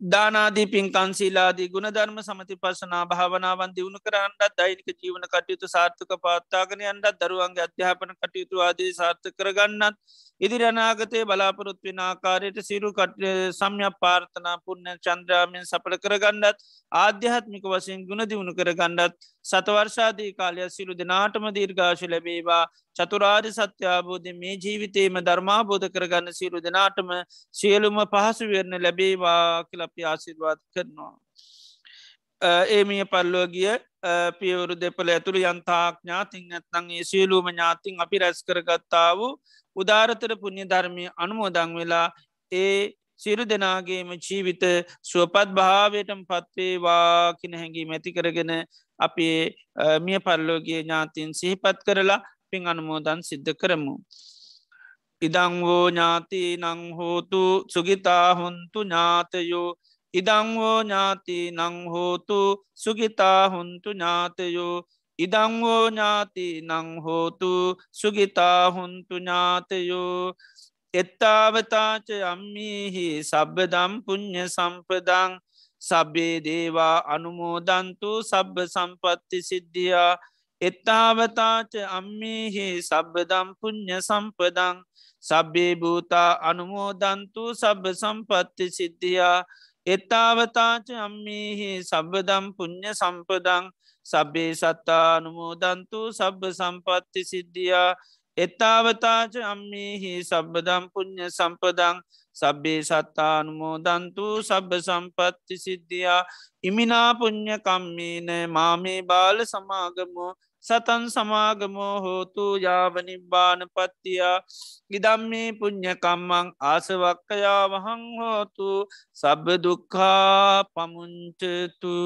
දානාදී පින්කන්සීලාදී ගුණධර්ම සමති පසනා භාවනාවන් දියුණු කරන්නත් දෛනික ජීවන කටයුතු සාර්ථක පාත්තාගෙන අන්ඩත් දරුවන්ගේ අධ්‍යාපන කටයුතු ආදී සාර්ථ කරගන්නත් ඉදිරි අනාගතය බලාපොරොත්වෙන ආකාරයට සිරු කට සම්යක් පාර්ථනා පුුණ්‍ය චන්ද්‍රාමයෙන් සපල කරගන්නත් ආධ්‍යාත්මික වසින් ගුණ දියුණු කරගන්නත් සතවර්ෂාදී කාලය සිරු දෙනාටම දීර්ඝාශ ලැබේවා චතුරාරි සත්‍යාබෝධ මේ ජීවිතේම ධර්මාබෝධ කරගන්න සිරු දෙනාටම සියලුම පහසුවරණ ලැබේවා කියලපි ආසිර්වාද කරනවා. ඒමිය පල්ලෝගිය පියවරු දෙපල ඇතුළ යන්තාක් ඥාතින් ඇත්නං ඒ සියලූම ඥාතින් අපි රැස් කරගත්තා වූ උදාරතර පුුණ්‍ය ධර්මය අනුමෝදං වෙලා ඒ සිරු දෙනාගේම ජීවිත සුවපත් භාවයටම පත්වේවා කින හැඟී මැති කරගෙන අපි මිය පල්ලෝගේ ඥාතින් සිහිපත් කරලා පින් අනුමෝදන් සිද්ධ කරමු. ඉදංවෝ ඥාති නංහෝතු සුගිතා හොන්තු ඥාතයෝ ඉදංවෝ ඥාති නංහෝතු සුගිතා හොන්තු ඥාතයෝ. ඉදංවෝ ඥාති නංහෝතු සුගිතා හුන්තු ඥාතයෝ. එත්තාවතාච අම්මිහි සබ්බදම් පුුණ්්‍ය සම්පදං. සබ්බේ දේවා අනුමෝදන්තු සබ්බ සම්පත්ති සිද්ධියා. එත්තාවතාච අම්මිහි සබ්බදම් පුුණ්්‍ය සම්පදං. සබ්බේ භූතා අනුමෝදන්තු සබ්බ සම්පත්ති සිද්ධියා. එත්තාවතාච අම්මිහි සබ්බදම් පුුණ්්‍ය සම්පදං සබ්බේ සත්තා අනුමෝදන්තු සබ්බ සම්පත්ති සිද්ධියා. එත්තාවතාච අම්මිහි සබ්බදම් පුුණ්්‍ය සම්පදං සබ්බේ සත්තා අනුමෝදන්තු සබ්බ සම්පත්ති සිද්ධියා. ඉමිනා පුුණ්්‍ය කම්මීන මාමේ බාල සමාගමෝ සතන් සමාගමෝ හෝතු යාවනිබ්බාන පත්තියා ඉදම්මේ පුං්ඥකම්මං ආසවක්කයා වහං හෝතු සබ්බ දුක්කා පමුංචතු.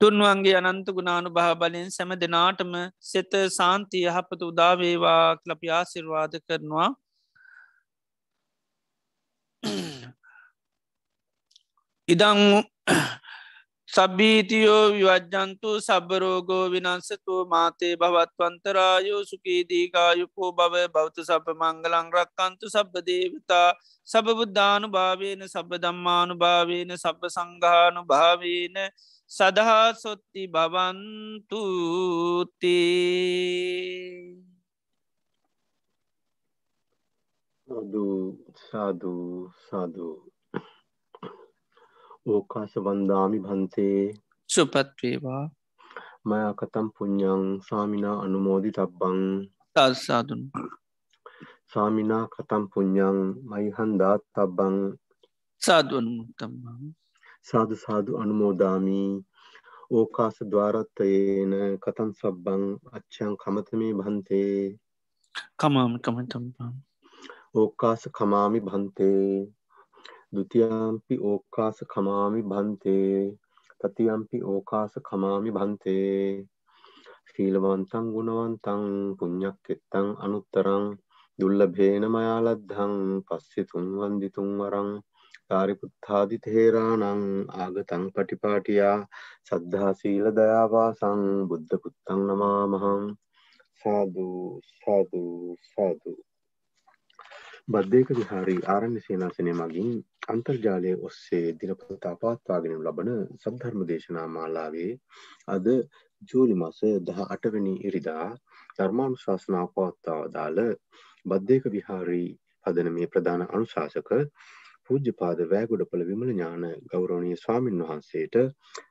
තුන්වන්ගේ අනන්ත ගුණානු භහ බලින් සැම දෙනාටම සෙත සාන්තිය යහපත උදාවේවා කලප ආසිර්වාද කරනවා. ඉදං සබ්බීතියෝ විවජ්ජන්තු සබරෝගෝ විනන්සතු මාතේ භවත්වන්තරායෝ සුකීදීකායුපෝ භව බෞත සප මංගලං රක්කන්තු සබ්බ දේවතා සබබුද්ධානු භාවේන සබ දම්මානු භාවේන සබ සංඝානු භාවේන සදහා සොත්ති බවන්තුතේ සාදු සාදු සාදු. ඕකාස වන්දාමි භන්තේ. සුපත්වේවා. මයා කතම් පුඤ්ඥං සාමිනා අනුමෝදි තබ්බං තල්සාදුන් සාමිනා කතම් පුඤ්ඥං මයිහන්දාත් තබ්බං සාදුවනුතම්බම් සාදු සාදු අනුමෝදාමී. ඕකාස ద్వාරත්තයේන කතන් සබ්බං අච්චයන් කමතමේ භන්තේ. කමාම කමතම්බම් ඕකාස කමාමි භන්තේ දුතියම්පි ඕකාස කමාමි භන්තේ තතියම්පි ඕකාස කමාමි භන්තේ ශීලවන්තං ගුණවන්තං පුං්ඥක් එත්තං අනුත්තරං දුල්ලභේන මයාලද්ධං පස්සෙතුන් වන්දිතුන් වරං ධාරිපුත්තාදි තේරානං ආගතං පටිපාටියා සද්ධා සීල දයාවාසං බුද්ධ පුත්තං නමාමහං. සාදු සාදු සාදු. බද්ධයක විහාරී ආරණ්‍ය සේනාසනය මගින් අන්තර්ජාලය ඔස්සේ දිනපතා පවත්වාගෙන ලබන සද්ධර්ම දේශනා මාලාවේ අද ජූලි මස දහ අටවැනි ඉරිදා ධර්මාණු ශාසනාව පවත්තාව දාල බද්ධයක විහාරී පදන මේ ප්‍රධාන අනුශාසක පූජ්‍යපාද වෑගොඩපළ විමල ඥාන ගෞරවනීය ස්වාමින් වහන්සේට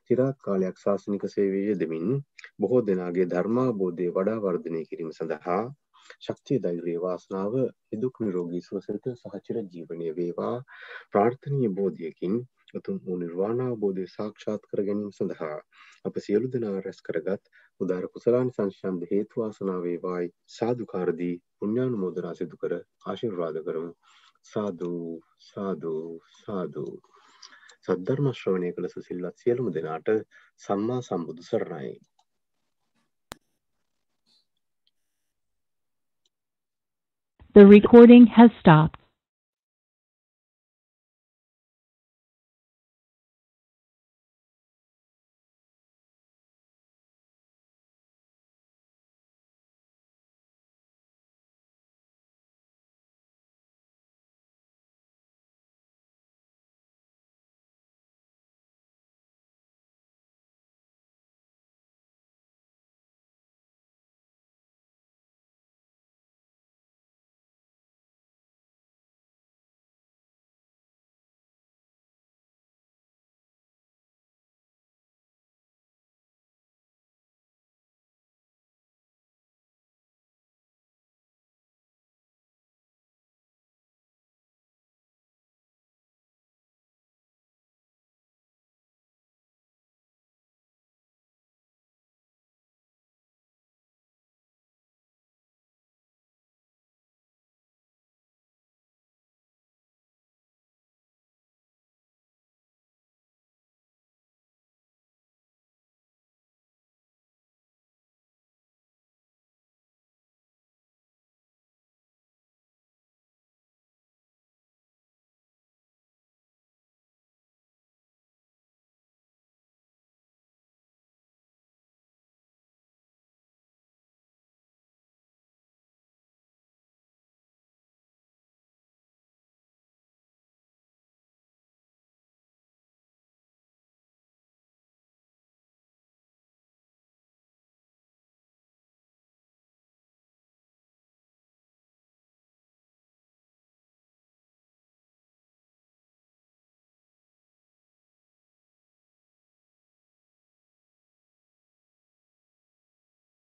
চিරාත් කාලයක් ශාසනික සේවයේ යෙදමින් බොහෝ දෙනාගේ ධර්මාබෝධය වඩා වර්ධනය කිරීම සඳහා ශක්තිය ධෛර්යය වාසනාව නිදුක් නිරෝගී සුවසෙත සහචිර ජීවනය වේවා. ප්‍රාර්ථනීය බෝධියකින් උතුම් වූ නිර්වාණ අවබෝධය සාක්ෂාත් කර ගැනීම සඳහා අප සියලු දෙනා රැස් කරගත් උදාර කුසලානි සංශන්ද හේතු වාසනා වේවායි. සාදුකාර දී පුණ්‍යානුමෝදනා සිදු කර ආශිර්වාද කරමු. සාදු සාදු සාදු. සද්ධර්ම ශ්‍රවණය කළ සුසිල්වත් සියලුම දෙනාට සම්මා සම්බුදු සරණයි. The recording has stopped.